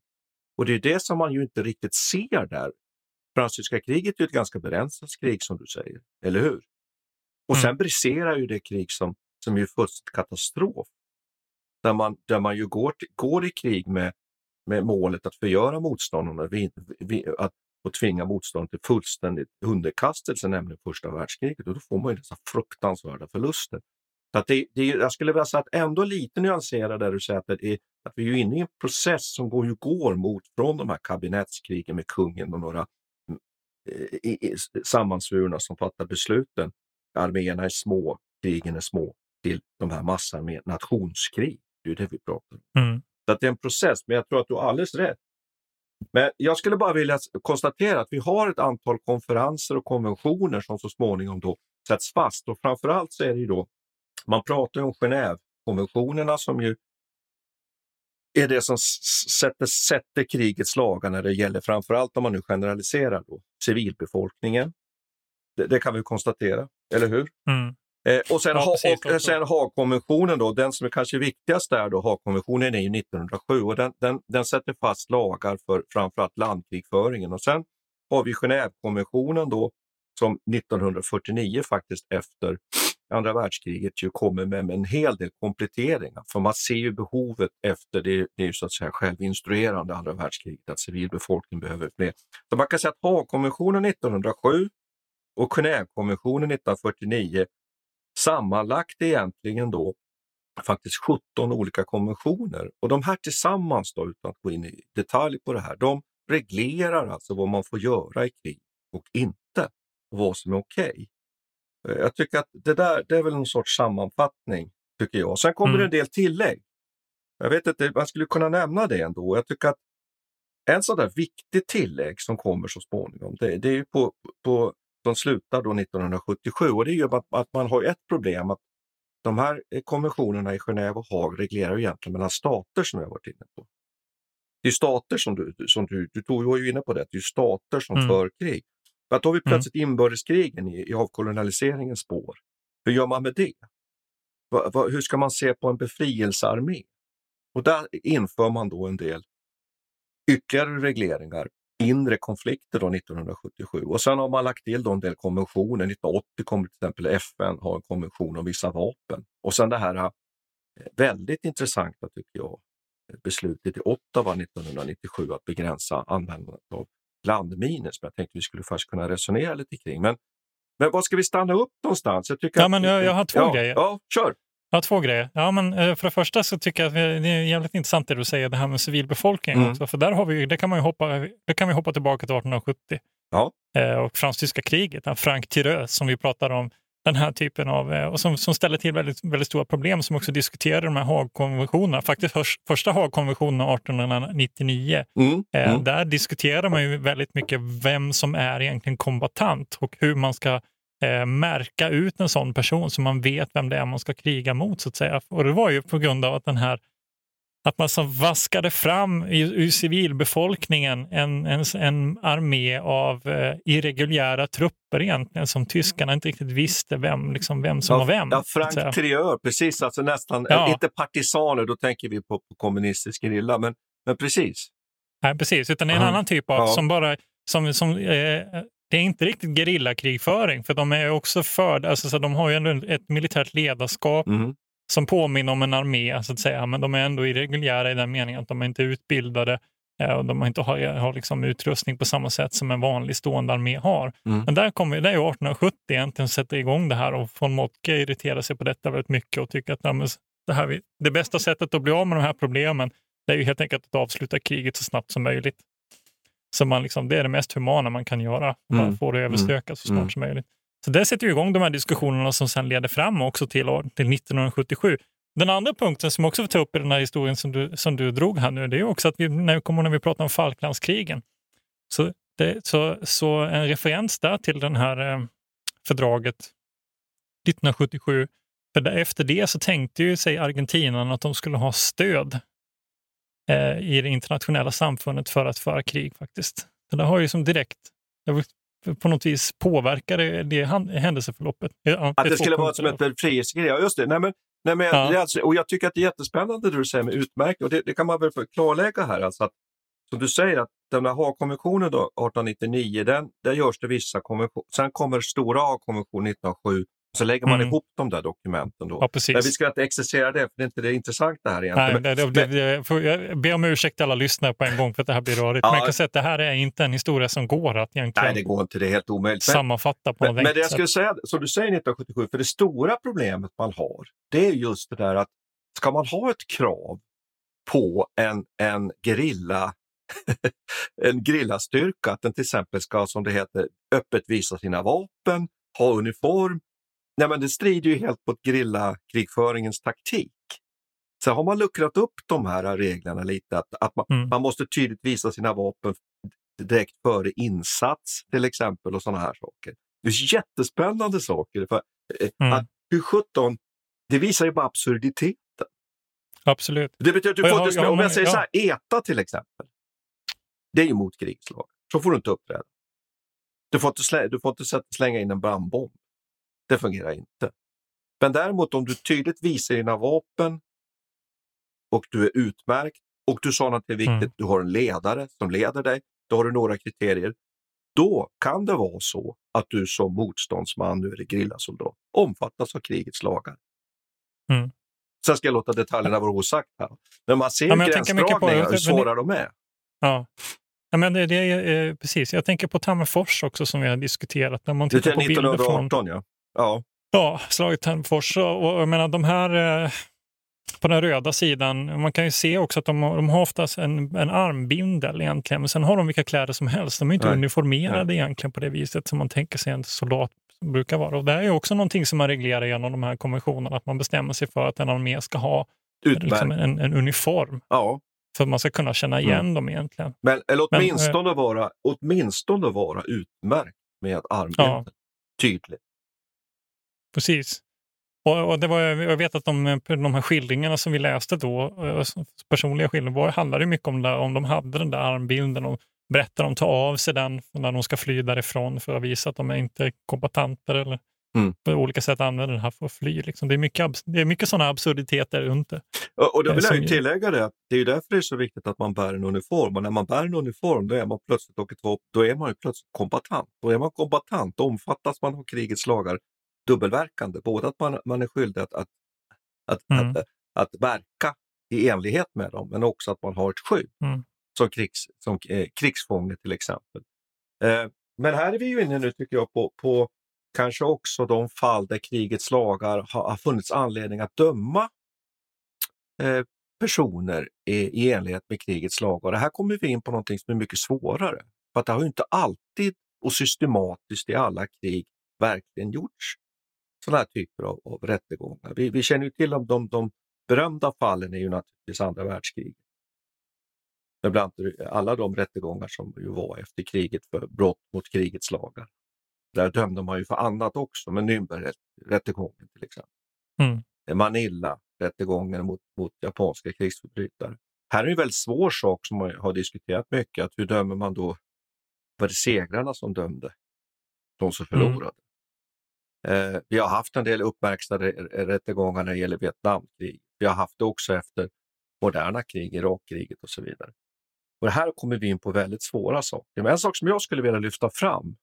Och det är det som man ju inte riktigt ser där. Fransk-tyska kriget är ju ett ganska begränsat krig som du säger, eller hur? Och sen briserar ju det krig som, som är ju fullständigt katastrof. Där man, där man ju går, går i krig med, med målet att förgöra motståndarna, vi, vi, att, och tvinga motståndaren till fullständig underkastelse, nämligen första världskriget. Och då får man ju dessa fruktansvärda förluster. Så att det, det, jag skulle vilja säga att ändå lite nyansera där du säger att, är, att vi är inne i en process som går, ju går mot från de här kabinettskrigen med kungen och några eh, i, i, sammansvurna som fattar besluten. Arméerna är små, krigen är små, till de här massarmé, nationskrig. Det är det vi pratar om. Mm. Så att det är en process, men jag tror att du har alldeles rätt. Men jag skulle bara vilja konstatera att vi har ett antal konferenser och konventioner som så småningom då sätts fast. Och framförallt så är det ju då, man pratar om Genèvekonventionerna som ju är det som sätter, sätter krigets lagar när det gäller framförallt om man nu generaliserar då, civilbefolkningen. Det, det kan vi konstatera, eller hur? Mm. Eh, och sen, Ja, precis, och, sen Haagkonventionen då, den som är kanske viktigast där då, Haagkonventionen är ju 1907 och den, den, den sätter fast lagar för framförallt landkrigföringen. Och sen har vi Genèvekonventionen då som 1949 faktiskt efter andra världskriget ju kommer med, med en hel del kompletteringar. För man ser ju behovet efter, det, det är ju så att säga självinstruerande andra världskriget, att civilbefolkningen behöver fler. Så man kan säga att Haagkonventionen 1907 och Genèvekonventionen 1949 sammanlagt egentligen då faktiskt 17 olika konventioner. Och de här tillsammans, då, utan att gå in i detalj på det här, de reglerar alltså vad man får göra i krig och inte och vad som är okej. Okay. Jag tycker att det där det är väl en sorts sammanfattning, tycker jag. Sen kommer Mm. det en del tillägg. Jag vet inte, man skulle kunna nämna det ändå. Jag tycker att en sån där viktig tillägg som kommer så småningom, det, det är ju på, på som slutar då 1977 och det är ju att, att man har ett problem att de här konventionerna i Genève och Haag reglerar ju egentligen mellan stater som jag varit inne på. Det är stater som du, som du, du tog, ju inne på det, det är stater som Mm. för krig. Men då har vi plötsligt inbördeskrigen i, i avkolonialiseringens spår. Hur gör man med det? Va, va, hur ska man se på en befrielsearmé? Och där inför man då en del ytterligare regleringar inre konflikter då 1977 och sen har man lagt till då en del konventioner. 1980 kommer till exempel FN ha en konvention om vissa vapen och sen det här eh, väldigt intressanta tycker jag beslutet i Ottawa 1997 att begränsa användandet av landminor som jag tänkte vi skulle först kunna resonera lite kring. Men, men var ska vi stanna upp någonstans? Jag, tycker Ja, men jag- jag har två ja, grejer. Ja, kör! Jag har två grejer. Ja, men, eh, för det första så tycker jag att det är jävligt intressant det du säger, det här med civilbefolkningen Mm. också. För där har vi, det, kan man ju hoppa, det kan vi hoppa tillbaka till 1870 Ja. eh, och fransk-tyska kriget. Frank Tireux som vi pratar om, den här typen av, eh, och som, som ställer till väldigt, väldigt stora problem som också diskuterar de här Haagkonventionerna. Faktiskt förs- första Haagkonventionen 1899, Mm, eh, mm. där diskuterar man ju väldigt mycket vem som är egentligen kombatant och hur man ska eh, märka ut en sån person så man vet vem det är man ska kriga mot. så att säga. Och Det var ju på grund av att den här att man som vaskade fram ur civilbefolkningen en, en, en armé av eh, irreguljära trupper egentligen som tyskarna inte riktigt visste vem, liksom, vem som ja, var vem. Ja, Frank Trieur, precis. Alltså nästan, Ja. inte partisaner, då tänker vi på, på kommunistisk gerilla, men, men precis. Nej, precis, utan det är en Ja. annan typ av Ja. som bara som, som, eh, det är inte riktigt gerillakrigföring, för de är också för, alltså, så de har ju ändå ett militärt ledarskap Mhm. Som påminner om en armé, så att säga, men de är ändå irreguljära i den meningen att de är inte utbildade eh, och de har inte har, har liksom utrustning på samma sätt som en vanlig stående armé har. Mm. Men där kommer det är ju 1870 egentligen sätter igång det här och von Moltke irriterar sig på detta väldigt mycket och tycker att ja, det, här, det bästa sättet att bli av med de här problemen det är ju helt enkelt att avsluta kriget så snabbt som möjligt. Så man liksom, det är det mest humana man kan göra, bara Mm. få det överstökat så snart Mm. som möjligt. Så det sätter ju igång de här diskussionerna som sen leder fram också till, år- till 1977. Den andra punkten som också får ta upp i den här historien som du, som du drog här nu, det är ju också att vi, när vi kommer när vi pratar om Falklandskrigen, så, det, så, så en referens där till det här eh, fördraget 1977. För där, efter det så tänkte ju sig argentinarna att de skulle ha stöd eh, i det internationella samfundet för att föra krig faktiskt. Det där har ju som direkt det var- på något vis påverkar det, det händelseförloppet. Ja, Att det två skulle vara som ett befrielsegrej. Ja, just det. Nej, men, nej, men, Ja. det alltså, och jag tycker att det är jättespännande det du säger med utmärkning. Och det, det kan man väl klarlägga här. Alltså att, som du säger, att den här Haagkonventionen då, 1899, den, där görs det vissa konventioner. Sen kommer stora Haagkonventionen 1907. Så lägger man Mm. ihop de där dokumenten. Då. Ja, precis. Men vi ska inte exercera det, för det är inte det intressanta här Nej, egentligen. det, det, det, det, får jag ber om ursäkt till alla lyssnare på en gång för att det här blir rörigt. Ja. Men jag kan säga att det här är inte en historia som går att egentligen Nej, det går inte. Det är helt omöjligt. Sammanfatta på Men, något men det jag skulle säga, som du säger 1977, för det stora problemet man har, det är just det där att ska man ha ett krav på en, en gerilla en gerillastyrka, att den till exempel ska, som det heter, öppet visa sina vapen, ha uniform. Nej, men det strider ju helt mot gerillakrigföringens taktik. Så har man luckrat upp de här reglerna lite, att, att man, Mm. man måste tydligt visa sina vapen direkt före insats till exempel och sådana här saker. Det är jättespännande saker. För, eh, Mm. att, hur 17, det visar ju bara absurditeten. Absolut. Det betyder att du får inte, om jag säger ja. så här, ETA till exempel. Det är ju mot krigslag. Så får du inte uppträda. Du får inte, slä, du får inte slänga in en brandbomb. Det fungerar inte. Men däremot om du tydligt visar dina vapen och du är utmärkt och du sa något är viktigt, Mm. du har en ledare som leder dig, då har du några kriterier. Då kan det vara så att du som motståndsman, nu är det grillasoldat, omfattas av krigets lagar. Mm. Sen ska jag låta detaljerna vara osagt här. Men man ser Ja, men gränsdragningar, hur det- svåra de är. Ja. Ja, men det, det är, eh, precis. Jag tänker på Tammerfors också som vi har diskuterat. När man Det tittar är på bilder från 1918 ja. Ja. ja, slaget Tammerfors. Och, jag menar, de här eh, på den röda sidan, man kan ju se också att de, de har oftast en, en armbindel egentligen. Men sen har de vilka kläder som helst. De är inte Nej. uniformerade egentligen på det viset som man tänker sig en soldat brukar vara. Och det är också någonting som man reglerar genom de här konventionerna. Att man bestämmer sig för att en armé ska ha liksom en, en uniform. Ja. För att man ska kunna känna igen Mm. dem egentligen. Men, eller Men, åtminstone, vara, åtminstone vara utmärkt med armbindel. Ja. Tydligt. Precis. Och, och det var, jag vet att de, de här skildringarna som vi läste då, eh, personliga skildringar, handlade mycket om, det, om de hade den där armbilden och berättar om ta av sig den när de ska fly därifrån för att visa att de är inte kombatanter eller Mm. på olika sätt använder den här för att fly. Liksom. Det är mycket, det är mycket sådana absurditeter runt det. Och, då Eh, vill jag ju tillägga det, att det är ju därför det är så viktigt att man bär en uniform. Och när man bär en uniform då är man plötsligt, och då är man plötsligt kombatant. Då är man kombatant, då omfattas man av krigets lagar dubbelverkande. Både att man, man är skyldig att, att, att, Mm. att, att verka i enlighet med dem, men också att man har ett skydd. Mm. Som, krigs, som eh, krigsfånge till exempel. Eh, men här är vi ju inne nu tycker jag på, på kanske också de fall där krigets lagar har, har funnits anledning att döma eh, personer i, i enlighet med krigets lagar. Det här kommer vi in på någonting som är mycket svårare. För att det har ju inte alltid och systematiskt i alla krig verkligen gjorts sådana här typer av, av rättegångar. Vi, vi känner ju till om de, de berömda fallen är ju naturligtvis andra världskriget. Men bland alla de rättegångar som ju var efter kriget för brott mot krigets lagar. Där dömde man ju för annat också, men Nürnbergrättegången till exempel. Mm. Manilla, rättegången mot, mot japanska krigsförbrytare. Här är en väldigt svår sak som man har diskuterat mycket, att hur dömer man då, var det segrarna som dömde? De som Mm. Eh, vi har haft en del uppmärksammade rättegångar när det gäller Vietnamkrig. Vi har haft det också efter moderna krig, Irakkriget och så vidare. Och här kommer vi in på väldigt svåra saker. Men en sak som jag skulle vilja lyfta fram,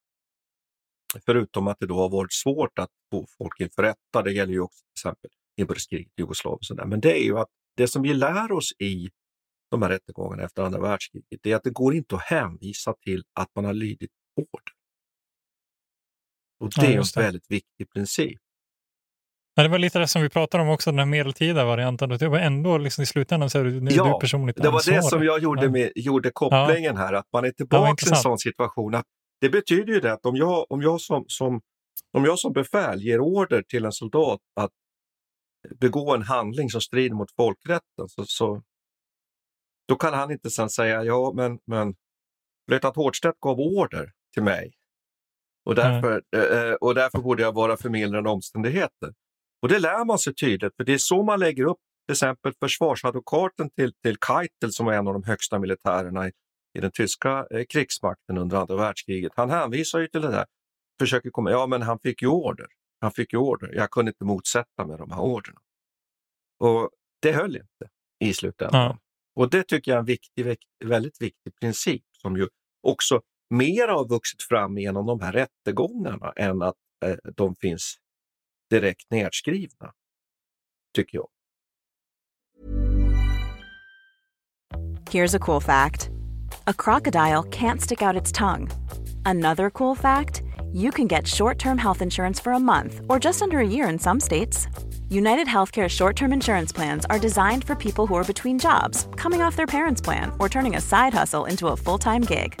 förutom att det då har varit svårt att få folk inför rätta, det gäller ju också till exempel inbördeskriget i Jugoslavien, och sådär. men det är ju att det som vi lär oss i de här rättegångarna efter andra världskriget, det är att det går inte att hänvisa till att man har lidit order. Och det Ja, är en väldigt viktig princip. Ja, det var lite det som vi pratade om också, den här medeltida varianten. Det var ändå liksom i slutändan så är det, är Ja, du personligt det var det ansvarig. som jag gjorde, med, gjorde kopplingen här, att man är tillbaka i en sån situation. Att det betyder ju det att om jag, om jag, som, som, om jag som befäl ger order till en soldat att begå en handling som strider mot folkrätten, så, så då kan han inte sen säga ja, men, men löjtnant Hårdstedt gav order till mig och därför, eh, och därför borde jag vara förmildrande omständigheter. Och det lär man sig tydligt, för det är så man lägger upp till exempel försvarsadvokaten till, till Keitel som var en av de högsta militärerna i, i den tyska eh, krigsmakten under andra världskriget. Han hänvisar ju till det där, försöker komma, ja men han fick ju order. Han fick ju order. Jag kunde inte motsätta mig de här orderna. Och det höll inte i slutändan. Ja. Och det tycker jag är en viktig, vik- väldigt viktig princip som ju också mer har vuxit fram genom de här rättegångarna än att eh, de finns direkt nedskrivna, tycker jag. Here's a cool fact a crocodile can't stick out its tongue. Another cool fact you can get short term health insurance for a month or just under a year in some states. United Healthcare short term insurance plans are designed for people who are between jobs, coming off their parents' plan, or turning a side hustle into a full time gig.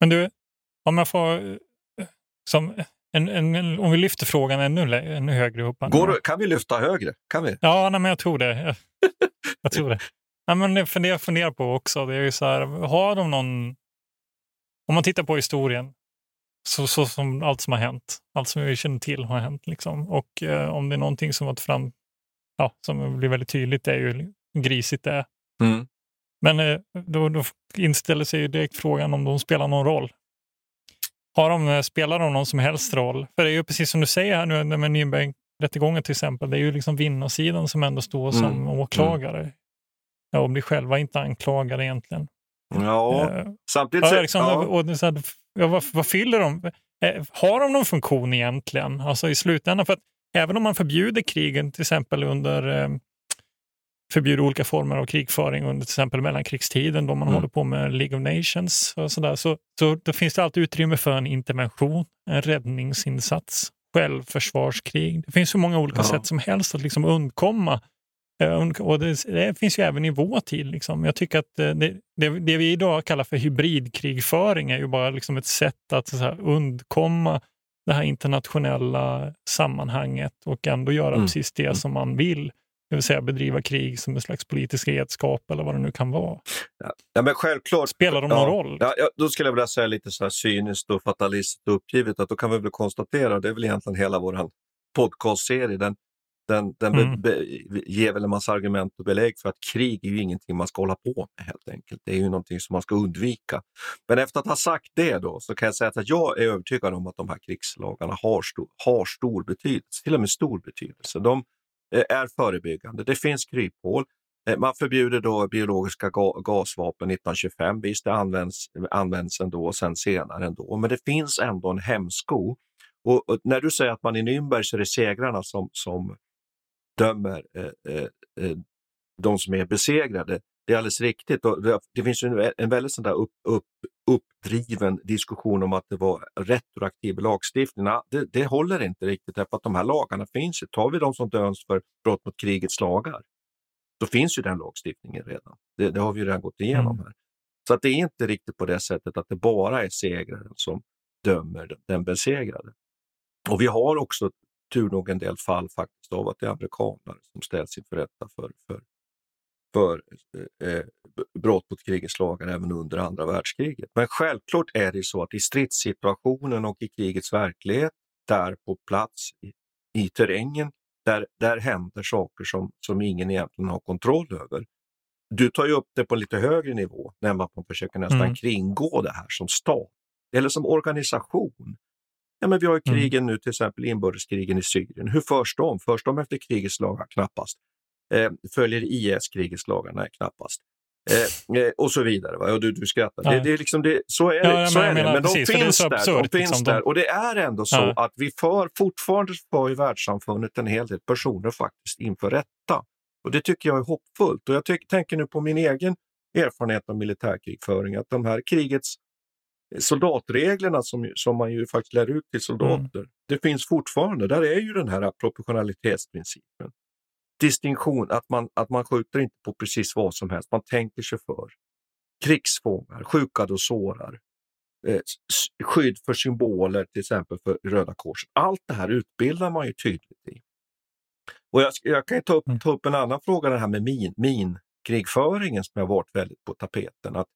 Men du, om jag får... eh, Som en, en, om vi lyfter frågan ännu, ännu högre upp. Går, det- kan vi lyfta högre? Kan vi? Ja, nej, men jag tror det. Jag, jag tror det. Nej, men det funderar, funderar på också, det är ju så här, har de någon... Om man tittar på historien, så, så som allt som har hänt, allt som vi känner till har hänt. Liksom. Och eh, om det är någonting som varit fram, ja, som blir väldigt tydligt, det är ju grisigt det är. Mm. Men eh, då, då inställer sig ju direkt frågan om de spelar någon roll. Har de, eh, spelar de någon som helst roll? För det är ju precis som du säger här nu med Nürnbergrättegången till exempel, det är ju liksom vinnarsidan som ändå står som Mm. åklagare. Ja, och blir själva inte anklagade egentligen. Ja, Eh, samtidigt Ja, liksom, ja. och så här, ja, vad, vad fyller de? Har de någon funktion egentligen? Alltså i slutändan, för att även om man förbjuder krigen, till exempel under förbjuder olika former av krigföring under till exempel mellankrigstiden då man Mm. håller på med League of Nations och sådär, så, så då finns det alltid utrymme för en intervention, en räddningsinsats, självförsvarskrig. Det finns så många olika Ja. sätt som helst att liksom undkomma Eh, Och det, det finns ju även i vår tid. Liksom. Jag tycker att eh, det, det, det vi idag kallar för hybridkrigföring är ju bara liksom ett sätt att här, undkomma det här internationella sammanhanget och ändå göra Mm. precis det som man vill. Det vill säga bedriva krig som en slags politisk redskap eller vad det nu kan vara. Ja, men självklart. Spelar de ja, någon roll? Ja, ja, då skulle jag vilja säga lite så här cyniskt och fatalistiskt och uppgivet att då kan vi väl konstatera, det är väl egentligen hela vår podcastserie, den, den, den Mm. be, be, ger väl en massa argument och belägg för att krig är ju ingenting man ska hålla på med helt enkelt. Det är ju någonting som man ska undvika. Men efter att ha sagt det då så kan jag säga att jag är övertygad om att de här krigslagarna har stor, har stor betydelse, till och med stor betydelse. De Eh, är förebyggande. Det finns kryphål. Eh, man förbjuder då biologiska ga gasvapen 1925. Visst, det används, används ändå och sen senare ändå. Men det finns ändå en hämsko. Och, och, när du säger att man i Nürnberg så är det segrarna som, som dömer eh, eh, eh de som är besegrade. Det är alldeles riktigt. Och det, finns en, en väldigt sån där upp, upp, uppdriven diskussion om att det var retroaktiv lagstiftning. Det, det håller inte riktigt därför att de här lagarna finns ju. Tar vi de som döms för brott mot krigets lagar, då finns ju den lagstiftningen redan. Det, det har vi redan gått igenom mm. här. Så att det är inte riktigt på det sättet att det bara är segraren som dömer den besegrade. Och vi har också tur nog en del fall faktiskt av att det är amerikanare som ställs inför rätta för, för för eh, eh, brott mot krigets lagar även under andra världskriget. Men självklart är det så att i stridssituationen och i krigets verklighet, där på plats i, i terrängen, där, där händer saker som, som ingen egentligen har kontroll över. Du tar ju upp det på lite högre nivå, när man försöker nästan mm. kringgå det här som stat eller som organisation. Ja, men vi har ju mm. krigen nu, till exempel inbördeskrigen i Syrien. Hur förs de? Förs de efter krigets lagar? Knappast eh, följer IS krigets lagar? Nej, knappast. Eh, eh, och så vidare. Va? Och du, du skrattar. Det, det, är liksom det, så är det. Ja, så är det. Men precis, de finns, där, absurd, de finns liksom, där. Och det är ändå så ja. att vi för, fortfarande för i världssamfundet en hel del personer faktiskt inför rätta. Och det tycker jag är hoppfullt. Och jag tyck, tänker nu på min egen erfarenhet av militärkrigföring, att de här krigets soldatreglerna som, som man ju faktiskt lär ut till soldater, mm. det finns fortfarande. Där är ju den här proportionalitetsprincipen distinktion, att man, att man skjuter inte på precis vad som helst, man tänker sig för. Krigsfångar, skjukade och sårar, eh, skydd för symboler, till exempel för Röda Korset. Allt det här utbildar man ju tydligt i. Och jag, jag kan ta upp, mm. ta upp en annan fråga, det här med min, minkrigföringen som har varit väldigt på tapeten. Att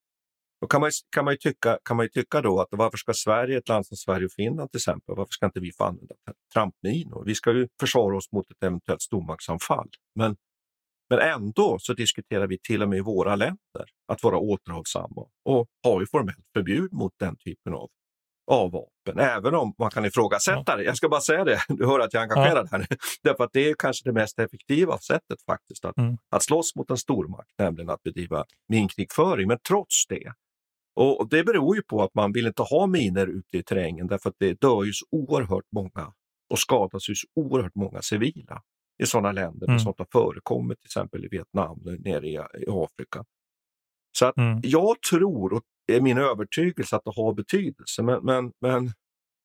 då kan man, kan, man tycka, kan man ju tycka då att varför ska Sverige, ett land som Sverige och Finland till exempel, varför ska inte vi få använda trampminor? Vi ska ju försvara oss mot ett eventuellt stormaktsanfall. Men, men ändå så diskuterar vi till och med i våra länder att vara återhållsamma och har ju formellt förbud mot den typen av, av vapen. Även om man kan ifrågasätta det. Jag ska bara säga det, du hör att jag är engagerad ja. här. Därför att det är kanske det mest effektiva sättet faktiskt att, mm. att slåss mot en stormakt, nämligen att bedriva minkrigföring. Men trots det och Det beror ju på att man vill inte ha miner ute i terrängen därför att det dör ju så oerhört många och skadas ju så oerhört många civila i sådana länder mm. sånt har förekommit, till exempel i Vietnam, nere i, i Afrika. Så att mm. jag tror, och det är min övertygelse, att det har betydelse. Men, men, men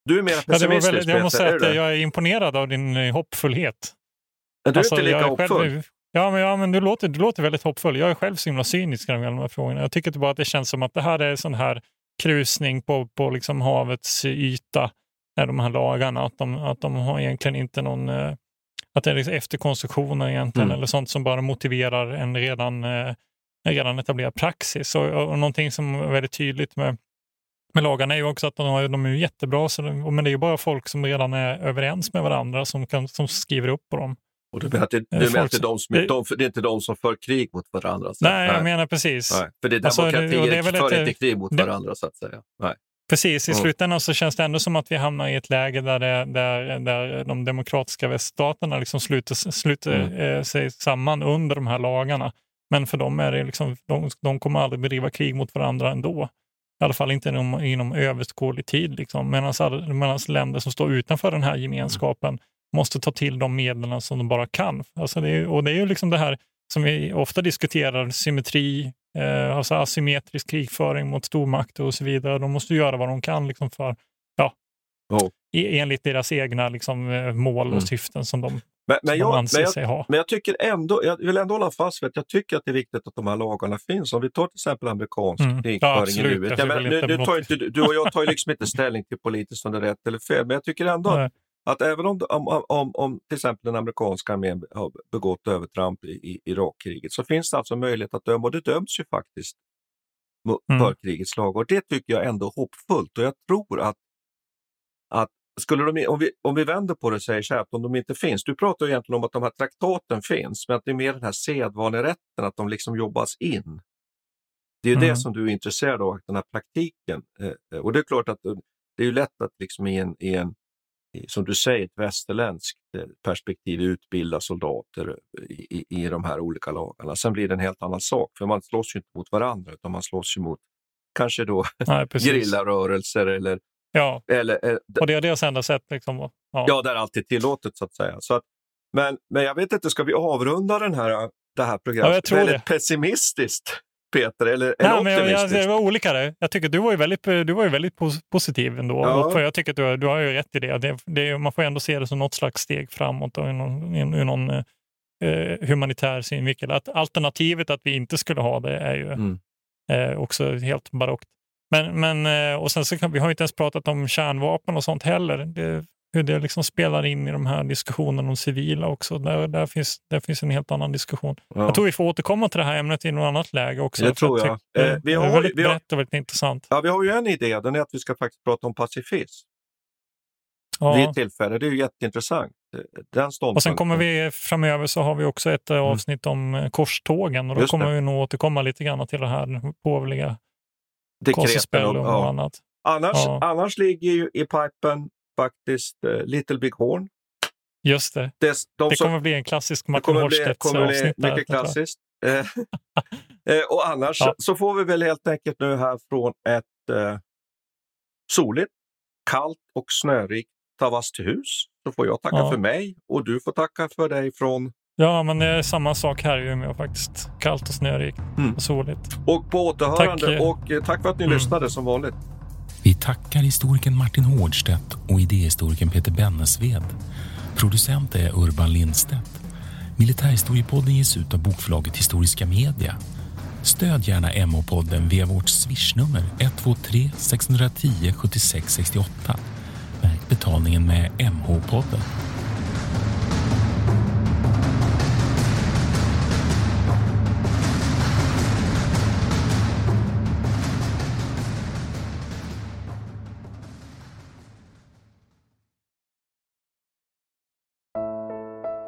du är mer pessimistisk. Ja, väldigt, jag måste säga att jag är imponerad av din eh, hoppfullhet. Men du är alltså, inte lika hoppfull? Själv, Ja, men, ja, men du, låter, du låter väldigt hoppfull. Jag är själv så himla cynisk när de här frågorna. Jag tycker bara att det känns som att det här är sån här krusning på, på liksom havets yta, de här lagarna. Att de, att de har egentligen inte någon... Eh, att det är liksom efterkonstruktioner egentligen, mm. eller sånt som bara motiverar en redan, eh, en redan etablerad praxis. Och, och någonting som är väldigt tydligt med, med lagarna är ju också att de, har, de är jättebra, så de, men det är ju bara folk som redan är överens med varandra som, kan, som skriver upp på dem. Och du menar att det, du menar att det, är de som, det, de, det är inte de som för krig mot varandra? Så. Nej, jag menar precis. Nej, för det är demokratier alltså, det, det är för inte krig mot varandra så att säga. Nej. Precis, i mm. slutändan så känns det ändå som att vi hamnar i ett läge där, det, där, där de demokratiska väststaterna liksom sluter, sluter mm. eh, sig samman under de här lagarna. Men för dem är det liksom, de, de kommer aldrig bedriva krig mot varandra ändå. I alla fall inte inom, inom överskådlig tid. Liksom. Medan länder som står utanför den här gemenskapen måste ta till de medlen som de bara kan. Alltså det är, och det är ju liksom det här som vi ofta diskuterar, symmetri, eh, alltså asymmetrisk krigföring mot stormakter och så vidare. De måste göra vad de kan liksom för, ja, oh. enligt deras egna liksom, eh, mål och mm. syften som de, men, men, jag, men, jag, men jag tycker ändå, jag vill ändå hålla fast vid att jag tycker att det är viktigt att de här lagarna finns. Om vi tar till exempel amerikansk mm. krigföring ja, i nuet. Ja, men, nu, nu tar inte, du och jag tar ju liksom inte ställning till politiskt om det är rätt eller fel, men jag tycker ändå att att även om, om, om, om till exempel den amerikanska armén har begått övertramp i, i Irakkriget så finns det alltså möjlighet att döma och det döms ju faktiskt mm. för krigets lag och det tycker jag ändå är hoppfullt och jag tror att, att skulle de, om, vi, om vi vänder på det och säger så här, att om de inte finns, du pratar egentligen om att de här traktaten finns, men att det är mer den här sedvanerätten, att de liksom jobbas in. Det är mm. det som du är intresserad av, den här praktiken. Eh, och det är klart att det är ju lätt att liksom i en, i en som du säger, ett västerländskt eh, perspektiv utbilda soldater i, i, i de här olika lagarna. Sen blir det en helt annan sak, för man slåss ju inte mot varandra utan man slåss ju mot kanske då gerillarörelser eller Ja, Eller, eh, d- och det är deras enda sätt. Liksom. Ja. ja, där allt är tillåtet så att säga. Så att, men, men jag vet inte, ska vi avrunda den här, det här programmet Ja, jag tror väldigt det. pessimistiskt, Peter? Eller, Nej, eller men jag, jag, det var olika där. Jag tycker du var ju väldigt, du var ju väldigt pos- positiv ändå. Ja. För jag tycker att du, du har ju rätt i det. det, det man får ändå se det som något slags steg framåt och ur någon, någon eh, humanitär synvinkel. Att alternativet att vi inte skulle ha det är ju Mm. eh, också helt barockt. Men, men, eh, och sen så kan, vi har inte ens pratat om kärnvapen och sånt heller. Det, hur det liksom spelar in i de här diskussionerna om civila också. Där, där, finns, där finns en helt annan diskussion. Ja. Jag tror vi får återkomma till det här ämnet i något annat läge också. Det tror jag. Det, Eh, vi det har- är väldigt vi har- brett och väldigt intressant. Ja, vi har ju en idé, den är att vi ska faktiskt prata om pacifism Ja. vid ett tillfälle. Det är ju jätteintressant. Den ståndpunkten. Och sen kommer vi framöver så har vi också ett Mm. eh, avsnitt om eh, korstågen och då Just kommer det. vi nog återkomma lite grann till det här påvliga Dekreten och- och ja. annat. Annars, Ja. annars ligger ju i pipen faktiskt eh, Little Big Horn. Just det. Des, de det som- kommer bli en klassisk Det Martin kommer bli, Horstedts kommer bli avsnitt. där, mycket tror jag. klassiskt. Eh, eh, och annars Ja. så får vi väl helt enkelt nu här från ett eh, soligt, kallt och snörikt Tavastehus så får jag tacka Ja. för mig och du får tacka för dig från Ja, men det är samma sak här i Umeå faktiskt. Kallt och snörikt Mm. och soligt. och på återhörande Tack. och tack för att ni Mm. lyssnade som vanligt. Vi tackar historikern Martin Hårdstedt och idéhistorikern Peter Bennesved. Producent är Urban Lindstedt. Militärhistoriepodden ges ut av bokförlaget Historiska Media. Stöd gärna MH-podden via vårt swishnummer 123 610 76 68. Märk betalningen med MH-podden.